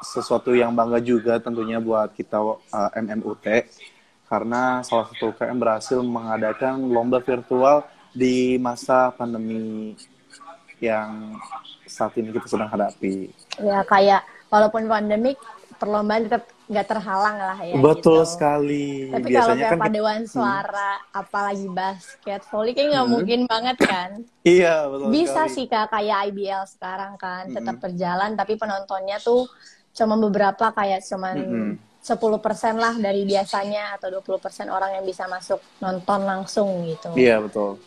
sesuatu yang bangga juga tentunya buat kita eh, MMUT karena salah satu UKM berhasil mengadakan lomba virtual di masa pandemi yang saat ini kita sedang hadapi. Ya kayak walaupun pandemik perlombaan tetap nggak terhalang lah ya. Betul gitu. sekali. Tapi kalau Biasanya kayak kan paduan suara, apalagi basket, volley kayak nggak Hmm. mungkin banget kan. [laughs] iya betul Bisa sekali. sih kak kayak IBL sekarang kan tetap Mm-mm. berjalan, tapi penontonnya tuh cuma beberapa kayak cuman Mm-mm. 10% lah dari biasanya atau 20% orang yang bisa masuk nonton langsung gitu. Iya betul.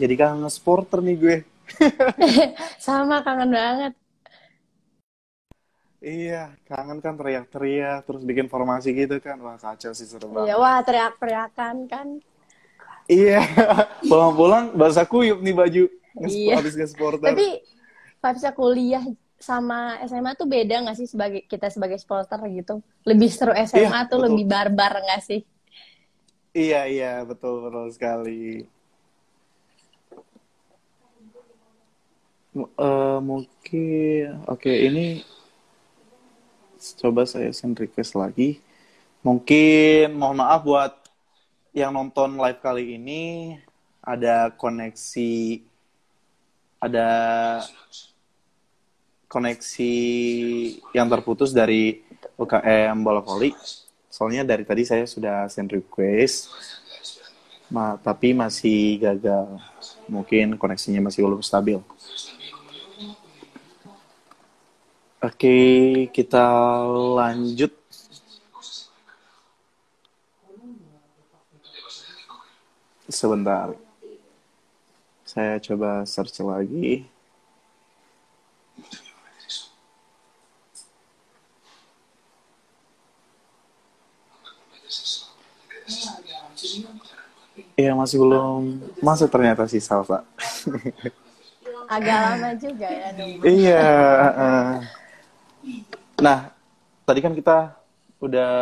Jadi kangen sporter nih gue. [laughs] Sama kangen banget. Iya, kangen kan teriak-teriak, terus bikin formasi gitu kan. Wah kacau sih seru banget. Iya, wah teriak-teriakan kan. Iya, [laughs] pulang-pulang basah kuyup nih baju. Nge- Iya. Habis nge-supporter. Tapi vibes kuliah sama SMA tuh beda nggak sih sebagai kita sebagai supporter gitu? Lebih seru SMA Iya, tuh betul. lebih barbar nggak sih? Iya, iya, betul, betul sekali. Eh, mungkin, oke, ini coba saya send request lagi. Mungkin, mohon maaf buat yang nonton live kali ini, ada koneksi, ada koneksi yang terputus dari UKM Bola. Soalnya dari tadi saya sudah send request, ma tapi masih gagal. Mungkin koneksinya masih belum stabil. Oke, kita lanjut. Sebentar. Saya coba search lagi. Iya, masih belum masuk ternyata sih Salsa. Agak lama juga ya. Iya. eh. Nah, tadi kan kita udah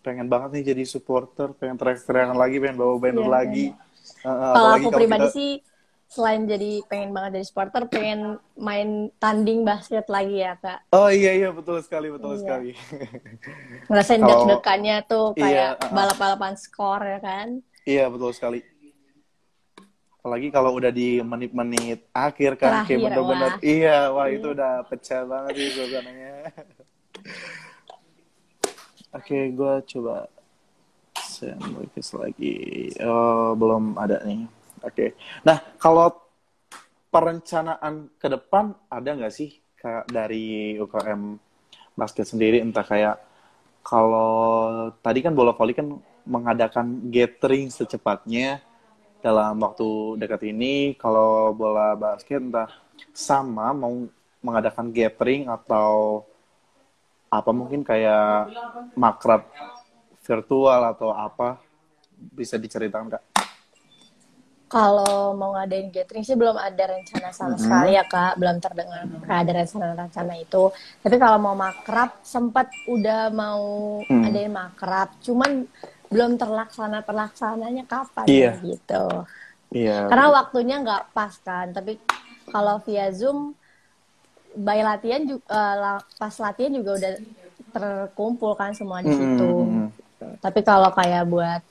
pengen banget nih jadi supporter, pengen teriak-teriakan lagi, pengen bawa banner Iya, lagi. Eh, eh, Kalau apalagi aku kalau pribadi kita- sih selain jadi pengen banget jadi supporter, pengen main tanding basket lagi ya kak. Oh iya iya betul sekali betul Iya. sekali. Ngerasain Kalau- deg-degannya tuh kayak Iya, uh-uh. balap-balapan skor ya kan. iya betul sekali. Apalagi kalau udah di menit-menit akhir kan kayak Terakhir, bener-bener wah. iya wah itu udah pecah banget sih suasananya. [laughs] Oke, gue coba send request lagi. Oh, belum ada nih. Oke. Nah, kalau perencanaan ke depan ada nggak sih kayak dari UKM basket sendiri entah kayak kalau tadi kan bola voli kan mengadakan gathering secepatnya dalam waktu dekat ini kalau bola basket entah sama mau mengadakan gathering atau apa mungkin kayak makrab virtual atau apa bisa diceritakan kak? Kalau mau ngadain gathering sih belum ada rencana sama Mhm. sekali ya kak, belum terdengar kayak ada rencana-rencana itu. Tapi kalau mau makrab sempat udah mau Hmm. adain makrab, cuman belum terlaksana terlaksananya kapan Iya. gitu. Iya. Karena waktunya nggak pas kan. Tapi kalau via zoom, by latihan juga pas latihan juga udah terkumpul kan semua di situ. mm, mm. Tapi kalau kayak buat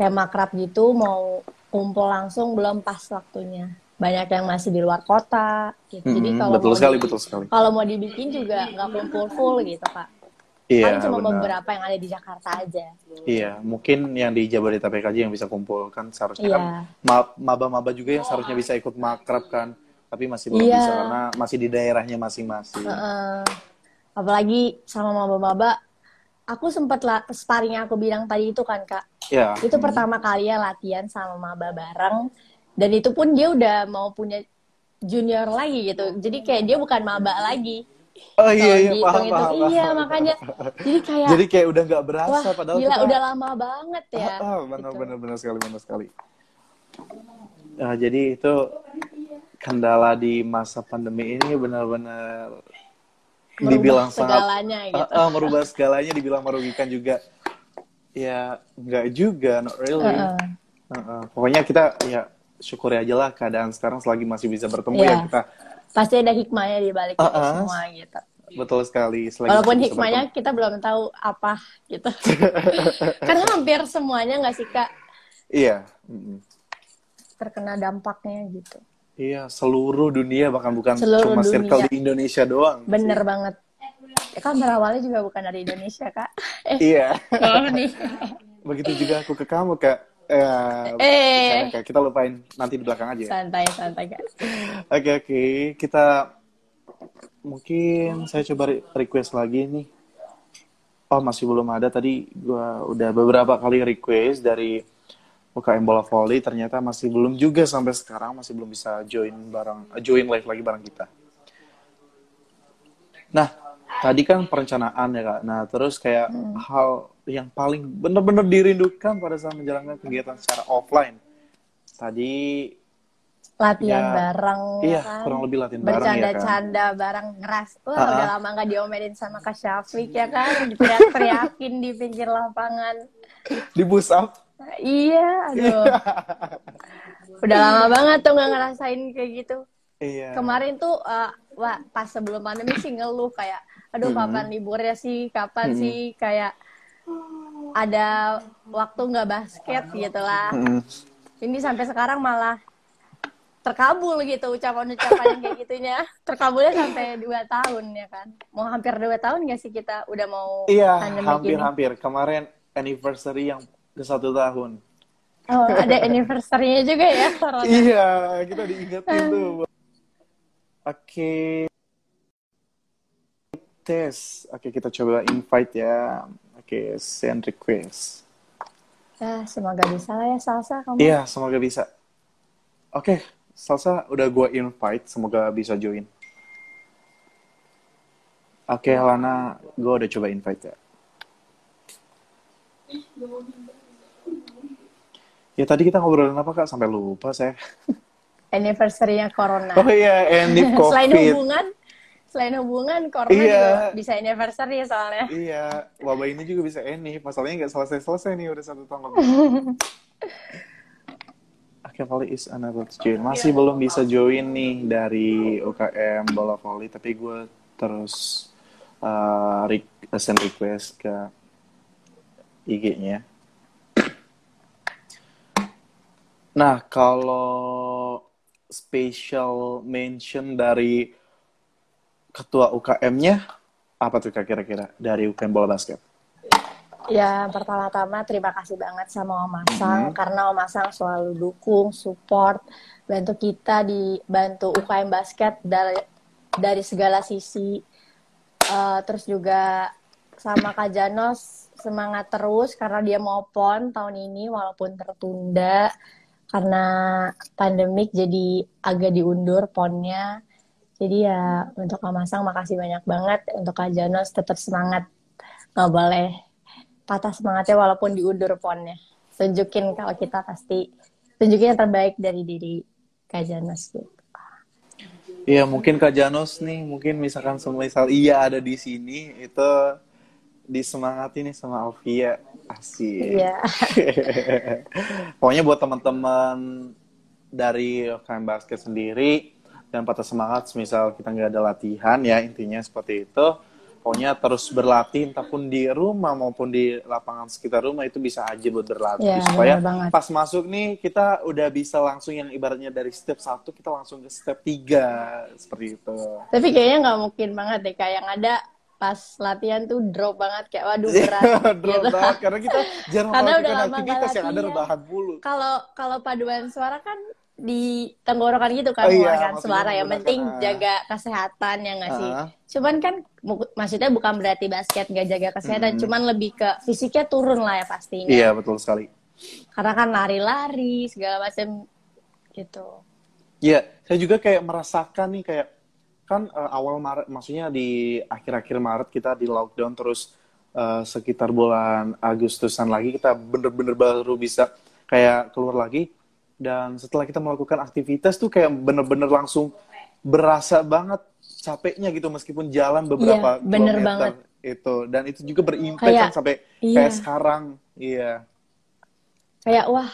kayak makrab gitu mau kumpul langsung belum pas waktunya. Banyak yang masih di luar kota gitu. Jadi Mm, kalau betul mau sekali di- betul sekali. kalau mau dibikin juga nggak kumpul full gitu kak. Iya Paling cuma benar. beberapa yang ada di Jakarta aja. Iya, mungkin yang di Jabodetabek aja yang bisa kumpul kan seharusnya Iya. kan ma- maba-maba juga yang seharusnya bisa ikut makrab kan, tapi masih belum Iya. bisa karena masih di daerahnya masing-masing. Heeh. apalagi sama maba-maba. Aku sempat lah sparring yang aku bilang tadi itu kan kak. Ya. Itu pertama kali ya latihan sama maba bareng. Dan itu pun dia udah mau punya junior lagi gitu. Jadi kayak dia bukan maba lagi. Oh iya iya paham, dihitung-hitung, paham, Iya paham. makanya. Jadi kayak Jadi kayak udah nggak berasa wah padahal gila kita udah lama banget ya. Ah, ah, benar gitu. benar benar sekali benar sekali. Ah, jadi itu kendala di masa pandemi ini benar-benar dibilang sangat segalanya gitu. Ah, ah, merubah segalanya dibilang merugikan juga. Ya, enggak juga, not really. Heeh. Heeh. Pokoknya kita ya syukuri aja lah keadaan sekarang selagi masih bisa bertemu ya Iya. kita Pasti ada hikmahnya di balik itu Uh-uh. semua gitu. betul sekali selagi Walaupun hikmahnya kita belum tahu apa gitu. [laughs] Karena hampir semuanya nggak sih kak iya terkena dampaknya gitu. Iya, seluruh dunia bahkan bukan Seluruh cuma circle dunia. di Indonesia doang. Bener banget. Ya kan berawalnya juga bukan dari Indonesia, Kak. [laughs] Eh, Iya. oh nih. Begitu juga aku ke kamu, Kak. [laughs] Eh, Eh. Kak. kita lupain nanti di belakang aja. ya. Santai, santai, Kak. Oke, oke. Kita mungkin saya coba re- request lagi nih. Oh, masih belum ada. Tadi gua udah beberapa kali request dari UKM Bola Volley. Ternyata masih belum juga sampai sekarang. Masih belum bisa join bareng, eh, join live lagi bareng kita. Nah, tadi kan perencanaan ya, Kak. Nah, terus kayak hal yang paling benar-benar dirindukan pada saat menjalankan kegiatan secara offline. Tadi Latihan Ya, bareng, ya iya, kan? kurang lebih latihan bareng ya, kan? Bercanda-canda bareng, ngeras. Wah, Ah, udah ah. lama nggak diomelin sama Kak Syafiq, ya kan? Teriak-teriakin di pinggir lapangan. di bus up. Iya, aduh. Udah lama banget tuh nggak ngerasain kayak gitu. Iya. Kemarin tuh, eh, wah, pas sebelum pandemi sih ngeluh kayak, aduh Mm-hmm. kapan liburnya sih, kapan sih kayak ada waktu nggak basket gitu lah. Mm-mm. Ini sampai sekarang malah terkabul gitu ucapan-ucapan kayak gitunya. Terkabulnya sampai dua tahun ya kan. Mau hampir dua tahun nggak sih kita udah mau Iya, hampir-hampir. Kemarin anniversary yang ke satu tahun. Oh, ada anniversary-nya juga ya, Corona. Iya, kita diingetin tuh. Oke. Tes. Oke, kita coba invite ya. Oke, send request. Ya, semoga bisa lah ya Salsa kamu. Iya, semoga bisa. Oke, Salsa udah gue invite, semoga bisa join. Oke, Lana, gue udah coba invite ya. Ya tadi kita ngobrolin apa kak? Sampai lupa saya. Anniversary-nya Corona. Oh iya, ending [laughs] selain COVID. hubungan, selain hubungan Corona Iya. juga bisa anniversary soalnya. Iya, wabah ini juga bisa ending. Masalahnya nggak selesai-selesai nih, udah satu tahun lebih. [laughs] Oke, volley is another join. Masih belum bisa join nih dari UKM bola volley, tapi gue terus uh, re- send request ke IG-nya. Nah, kalau special mention dari ketua UKM-nya, apa tuh Kak kira-kira dari UKM bola basket? Ya, pertama-tama terima kasih banget sama Om Masang Mhm. karena Om Masang selalu dukung, support, bantu kita di bantu UKM basket dari dari segala sisi. Eh, terus juga sama Kak Janos semangat terus karena dia mau pon tahun ini walaupun tertunda karena pandemik jadi agak diundur ponnya. Jadi ya untuk Om Masang makasih banyak banget untuk Kak Janos tetap semangat nggak boleh patah semangatnya walaupun diundur ponnya. Tunjukin kalau kita pasti tunjukin yang terbaik dari diri Kak Janos gitu. Iya, mungkin Kak Janos nih, mungkin misalkan semisal iya ada di sini, itu disemangati nih sama Alfia. Asik. Iya. [laughs] Pokoknya buat teman-teman dari UKM Basket sendiri, dan patah semangat misal kita nggak ada latihan ya, intinya seperti itu. Pokoknya terus berlatih, entah pun di rumah maupun di lapangan sekitar rumah itu bisa aja buat berlatih. Iya, supaya pas masuk nih kita udah bisa langsung yang ibaratnya dari step satu kita langsung ke step tiga seperti itu. Tapi kayaknya nggak mungkin banget deh kayak yang ada pas latihan tuh drop banget kayak waduh berat [laughs] Drop gitu. banget, karena kita jarang Karena udah melakukan lama aktivitas yang ada rebahan mulu. Kalau kalau paduan suara kan di tenggorokan gitu kan Oh iya, suara yang penting ah. jaga kesehatan ya nggak sih. Ah. Cuman kan maksudnya bukan berarti basket nggak jaga kesehatan, Mm-mm. cuman lebih ke fisiknya turun lah ya pastinya. Iya betul sekali. Karena kan lari-lari segala macam gitu. Iya, saya juga kayak merasakan nih kayak kan eh, awal Maret, maksudnya di akhir-akhir Maret kita di lockdown terus eh, sekitar bulan Agustusan lagi kita bener-bener baru bisa kayak keluar lagi dan setelah kita melakukan aktivitas tuh kayak bener-bener langsung berasa banget capeknya gitu meskipun jalan beberapa Iya, bener kilometer banget. itu dan itu juga berimpact Kayak- kan sampai iya. kayak sekarang iya Kayak wah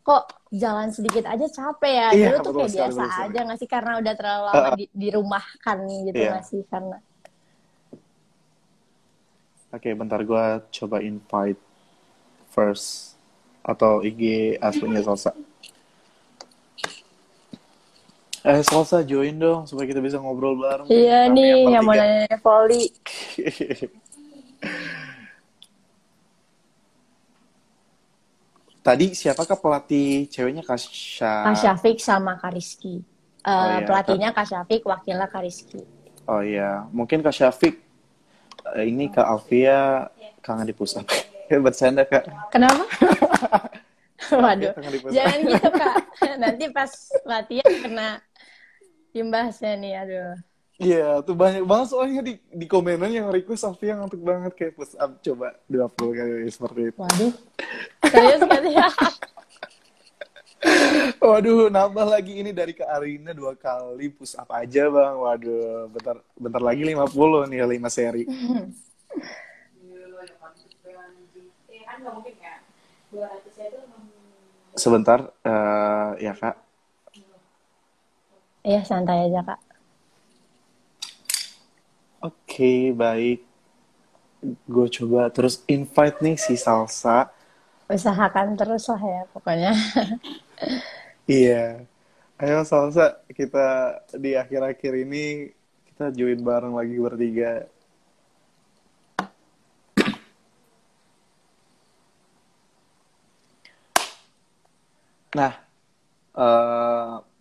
kok jalan sedikit aja capek ya. Iya, Dulu tuh kayak sekali, biasa betul aja nggak sih karena udah terlalu lama di, dirumahkan gitu Iya. nggak sih karena Oke, bentar gue coba invite first atau IG aslinya Salsa. Eh, Salsa join dong supaya kita bisa ngobrol bareng. Iya nih, yang mau nanya volley. [laughs] Tadi siapakah pelatih ceweknya Kasha? Kak Syafiq sama Kak Rizky. Eh, Oh, iya. Pelatihnya Kak Syafiq, wakilnya Kak Rizky. Oh iya, mungkin Kak Syafiq. eh, Ini Kak Alfia kangen di pusat. [laughs] Bercanda Kak. Kenapa? [laughs] Waduh, jangan gitu Kak. Nanti pas latihan kena imbasnya nih, aduh. Iya, tuh banyak banget soalnya di, di komenan yang request Alfia ngantuk banget kayak push up coba 20 kali seperti itu. Waduh, serius gak [laughs] sih? Waduh, nambah lagi ini dari Kak Arina dua kali push up aja bang. Waduh, bentar bentar lagi 50 nih 5 seri. [laughs] Sebentar, eh, ya kak. Iya, santai aja Kak. Oke, baik. Gue coba terus invite nih si Salsa. Usahakan terus lah ya pokoknya. [laughs] Iya. Ayo Salsa, kita di akhir-akhir ini kita join bareng lagi bertiga. Nah, eh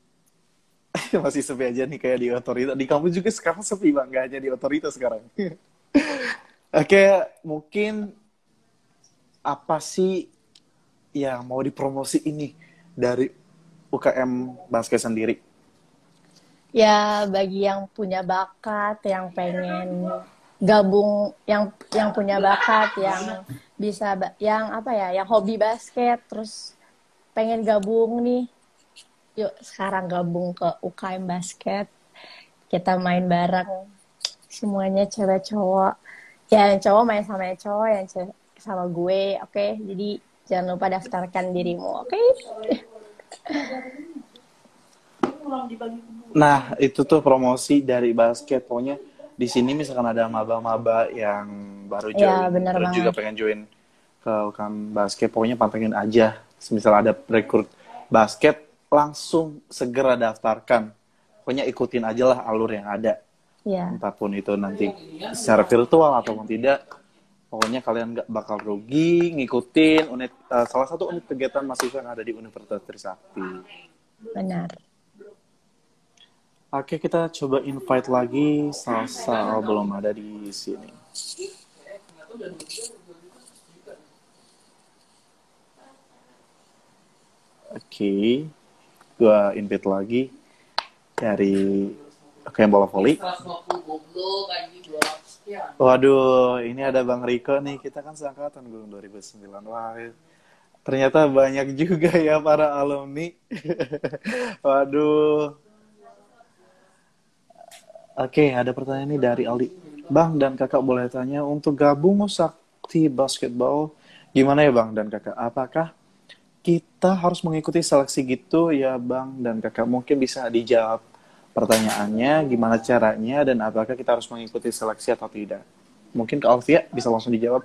[laughs] masih sepi aja nih kayak di otorita. Di kampus juga sekarang sepi bang, nggak hanya di otorita sekarang. [laughs] Oke, mungkin apa sih yang mau dipromosi ini dari UKM basket sendiri? Ya, bagi yang punya bakat, yang pengen gabung, yang yang punya bakat, yang bisa, yang apa ya, yang hobi basket, terus pengen gabung nih, yuk sekarang gabung ke UKM basket, kita main bareng, semuanya cewek cowok, ya yang cowok main sama yang cowok, yang cewek sama gue, oke, jadi jangan lupa daftarkan dirimu, oke? Nah, itu tuh promosi dari basket. Pokoknya di sini misalkan ada maba-maba yang baru join, Iya, bener terus banget. juga pengen join ke UKM basket, pokoknya pantengin aja. Misal ada rekrut basket, langsung segera daftarkan. Pokoknya ikutin aja lah alur yang ada. Ya, Entahpun itu nanti secara virtual ataupun tidak. Pokoknya kalian nggak bakal rugi ngikutin unit eh, salah satu unit kegiatan mahasiswa yang ada di Universitas Trisakti. benar. Oke, kita coba invite lagi Salsa. Oh, belum ada di sini. Oke, gua invite lagi dari Oke bola voli. 150 goblok anjing 200 sekian. Waduh, ini ada Bang Riko nih. Kita kan seangkatan gue 2009. Wah, ternyata banyak juga ya para alumni. [laughs] Waduh. Oke, ada pertanyaan nih dari Aldi. Bang dan kakak boleh tanya, untuk gabung Sakti Basketball, gimana ya Bang dan kakak? Apakah kita harus mengikuti seleksi gitu ya Bang dan kakak? Mungkin bisa dijawab pertanyaannya, gimana caranya, dan apakah kita harus mengikuti seleksi atau tidak? Mungkin ke Alfia bisa langsung dijawab.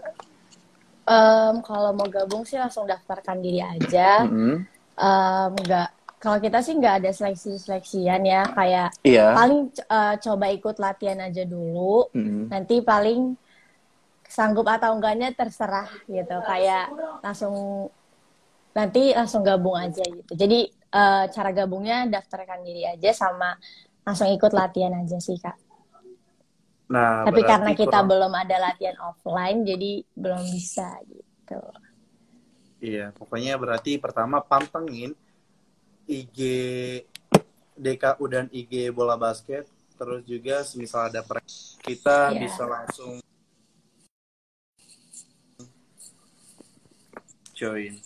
Em, kalau mau gabung sih langsung daftarkan diri aja. Mm-mm. Em, nggak, kalau kita sih nggak ada seleksi-seleksian ya. Kayak Iya. paling eh, coba ikut latihan aja dulu. Mm-mm. Nanti paling sanggup atau enggaknya terserah gitu. Kayak langsung nanti langsung gabung aja gitu. Jadi eh, cara gabungnya daftarkan diri aja sama langsung ikut latihan aja sih kak. Nah, Tapi karena kita kurang- belum ada latihan offline, jadi belum bisa gitu. Iya, pokoknya berarti pertama pantengin IG DKU dan IG bola basket, terus juga semisal ada pre kita Iya. bisa langsung join.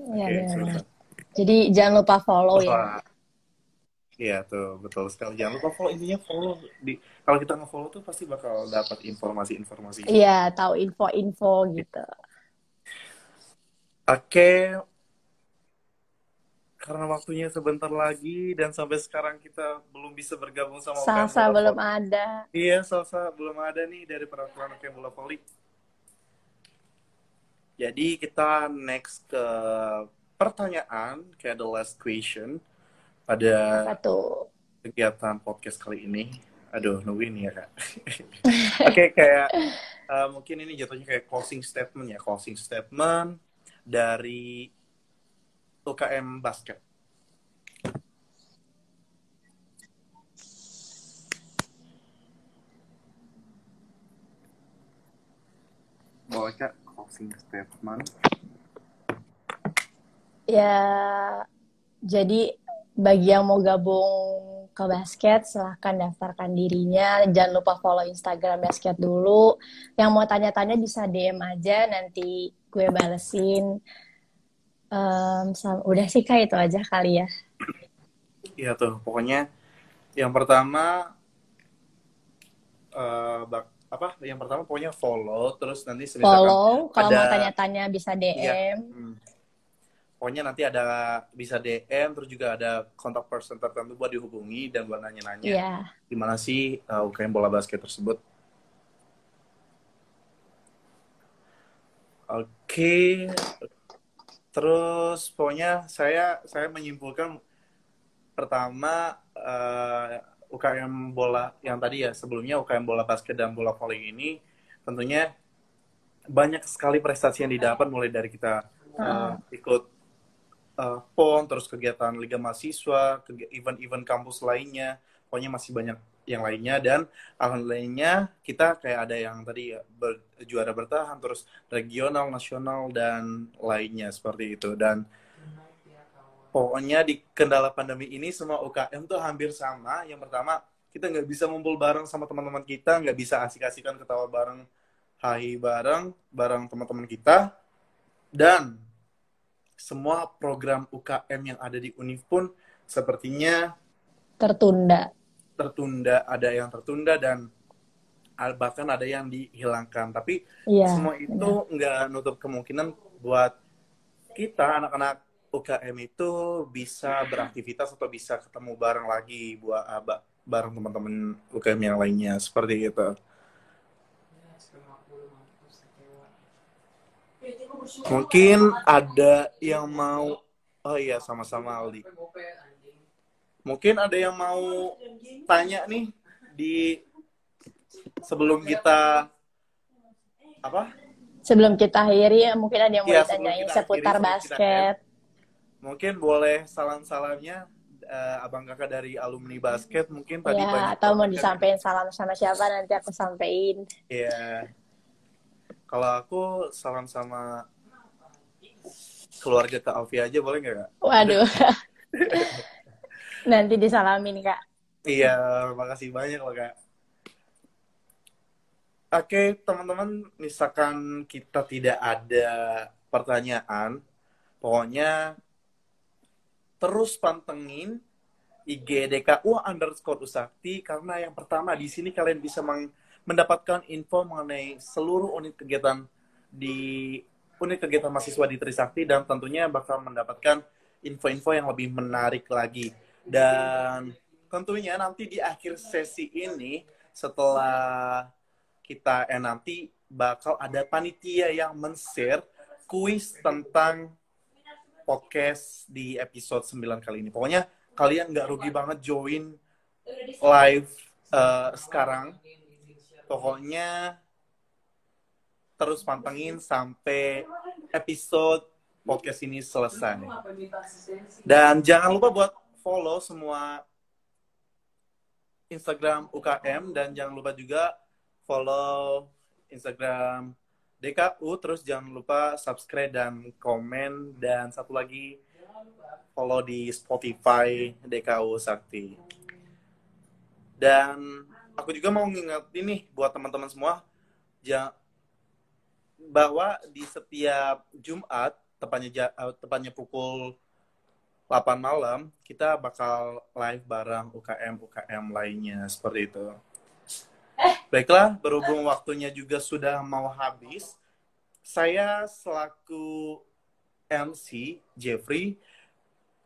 Iya Oke, benar. sebentar. Jadi jangan lupa follow ya. Iya tuh, betul sekali. Jangan lupa follow intinya follow di kalau kita nge-follow tuh pasti bakal dapat informasi-informasi. Iya, tahu info-info gitu. Oke. Karena waktunya sebentar lagi dan sampai sekarang kita belum bisa bergabung sama Salsa belum ada. Iya, Salsa belum ada nih dari peraturan UKM Bola. Jadi kita next ke pertanyaan, kayak the last question. pada kegiatan podcast kali ini. Aduh, nungguin ya kak. [laughs] Oke, kayak eh, mungkin ini jatuhnya kayak closing statement ya, closing statement dari UKM Basket. Boleh kak, closing statement. Ya, jadi bagi yang mau gabung ke basket, silahkan daftarkan dirinya. Jangan lupa follow Instagram basket dulu. Yang mau tanya-tanya bisa DM aja, nanti gue balesin. Em, sam- udah sih kak itu aja kali ya. Iya tuh, pokoknya yang pertama eh, bak- apa? Yang pertama pokoknya follow, terus nanti misalkan Follow, kalau mau ada- tanya-tanya bisa DM. Hmm. Pokoknya nanti ada bisa DM, terus juga ada kontak person tertentu buat dihubungi dan buat nanya-nanya Iya, gimana sih uh, UKM bola basket tersebut. Oke, terus pokoknya saya saya menyimpulkan pertama uh, UKM bola yang tadi ya sebelumnya UKM bola basket dan bola volley ini tentunya banyak sekali prestasi yang didapat mulai dari kita uh, ikut uh, PON, terus kegiatan Liga Mahasiswa, event-event kampus lainnya, pokoknya masih banyak yang lainnya. Dan alhamdulillahnya kita kayak ada yang tadi ya, ber- juara bertahan, terus regional, nasional dan lainnya seperti itu. Dan pokoknya di kendala pandemi ini semua UKM tuh hampir sama. Yang pertama kita nggak bisa ngumpul bareng sama teman-teman kita, nggak bisa asik-asikan ketawa bareng, hai bareng, bareng teman-teman kita dan semua program UKM yang ada di Univ pun sepertinya tertunda. tertunda, ada yang tertunda dan bahkan ada yang dihilangkan. Tapi Iya, semua itu nggak nutup kemungkinan buat kita anak-anak UKM itu bisa beraktivitas atau bisa ketemu bareng lagi buat ah, ba- bareng teman-teman UKM yang lainnya seperti itu. Mungkin ada yang mau Oh iya sama-sama Aldi. Mungkin ada yang mau tanya nih di sebelum kita apa? Sebelum kita akhiri, ya, mungkin ada yang mau sebelum ditanyain seputar akhiri, sebelum kita basket. Mungkin boleh salam-salamnya eh, abang kakak dari alumni basket mungkin tadi Ya, banyak atau mau disampaikan salam sama siapa nanti aku sampein. Iya. Kalau aku salam sama keluarga Kak Alfi aja boleh nggak Kak? Waduh. [laughs] nanti disalamin, Kak. Iya, makasih banyak loh Kak. Oke, teman-teman, misalkan kita tidak ada pertanyaan, pokoknya terus pantengin IG DKU underscore Usakti karena yang pertama di sini kalian bisa mendapatkan info mengenai seluruh unit kegiatan di unit kegiatan mahasiswa di Trisakti dan tentunya bakal mendapatkan info-info yang lebih menarik lagi. Dan tentunya nanti di akhir sesi ini setelah kita eh, nanti bakal ada panitia yang men-share kuis tentang podcast di episode 9 kali ini. Pokoknya kalian nggak rugi banget join live eh, sekarang. Pokoknya terus pantengin sampai episode podcast ini selesai. Dan jangan lupa buat follow semua Instagram UKM dan jangan lupa juga follow Instagram DKU terus jangan lupa subscribe dan komen dan satu lagi follow di Spotify DKU Sakti. Dan aku juga mau ngingetin nih buat teman-teman semua ja- bahwa di setiap Jumat tepatnya eh, tepatnya pukul 8 malam kita bakal live bareng UKM UKM lainnya seperti itu. Baiklah, berhubung waktunya juga sudah mau habis, saya selaku MC Jeffrey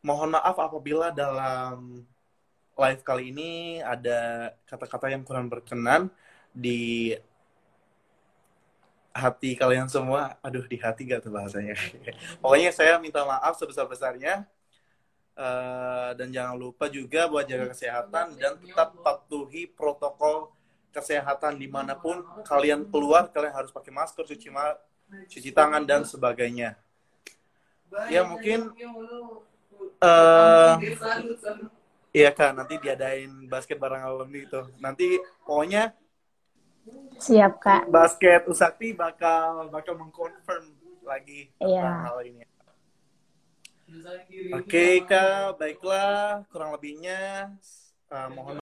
mohon maaf apabila dalam live kali ini ada kata-kata yang kurang berkenan di hati kalian semua. Aduh, di hati gak tuh bahasanya. [laughs] Pokoknya saya minta maaf sebesar-besarnya. Eh, dan jangan lupa juga buat jaga kesehatan dan tetap patuhi protokol kesehatan di mana pun kalian keluar kalian harus pakai masker cuci ma- cuci tangan dan sebagainya Ya, mungkin, eh iya kan nanti diadain basket bareng alumni itu nanti pokoknya Siap, Kak. basket Usakti bakal bakal mengkonfirm lagi tentang Iya. hal ini Oke kak, baiklah kurang lebihnya eh, mohon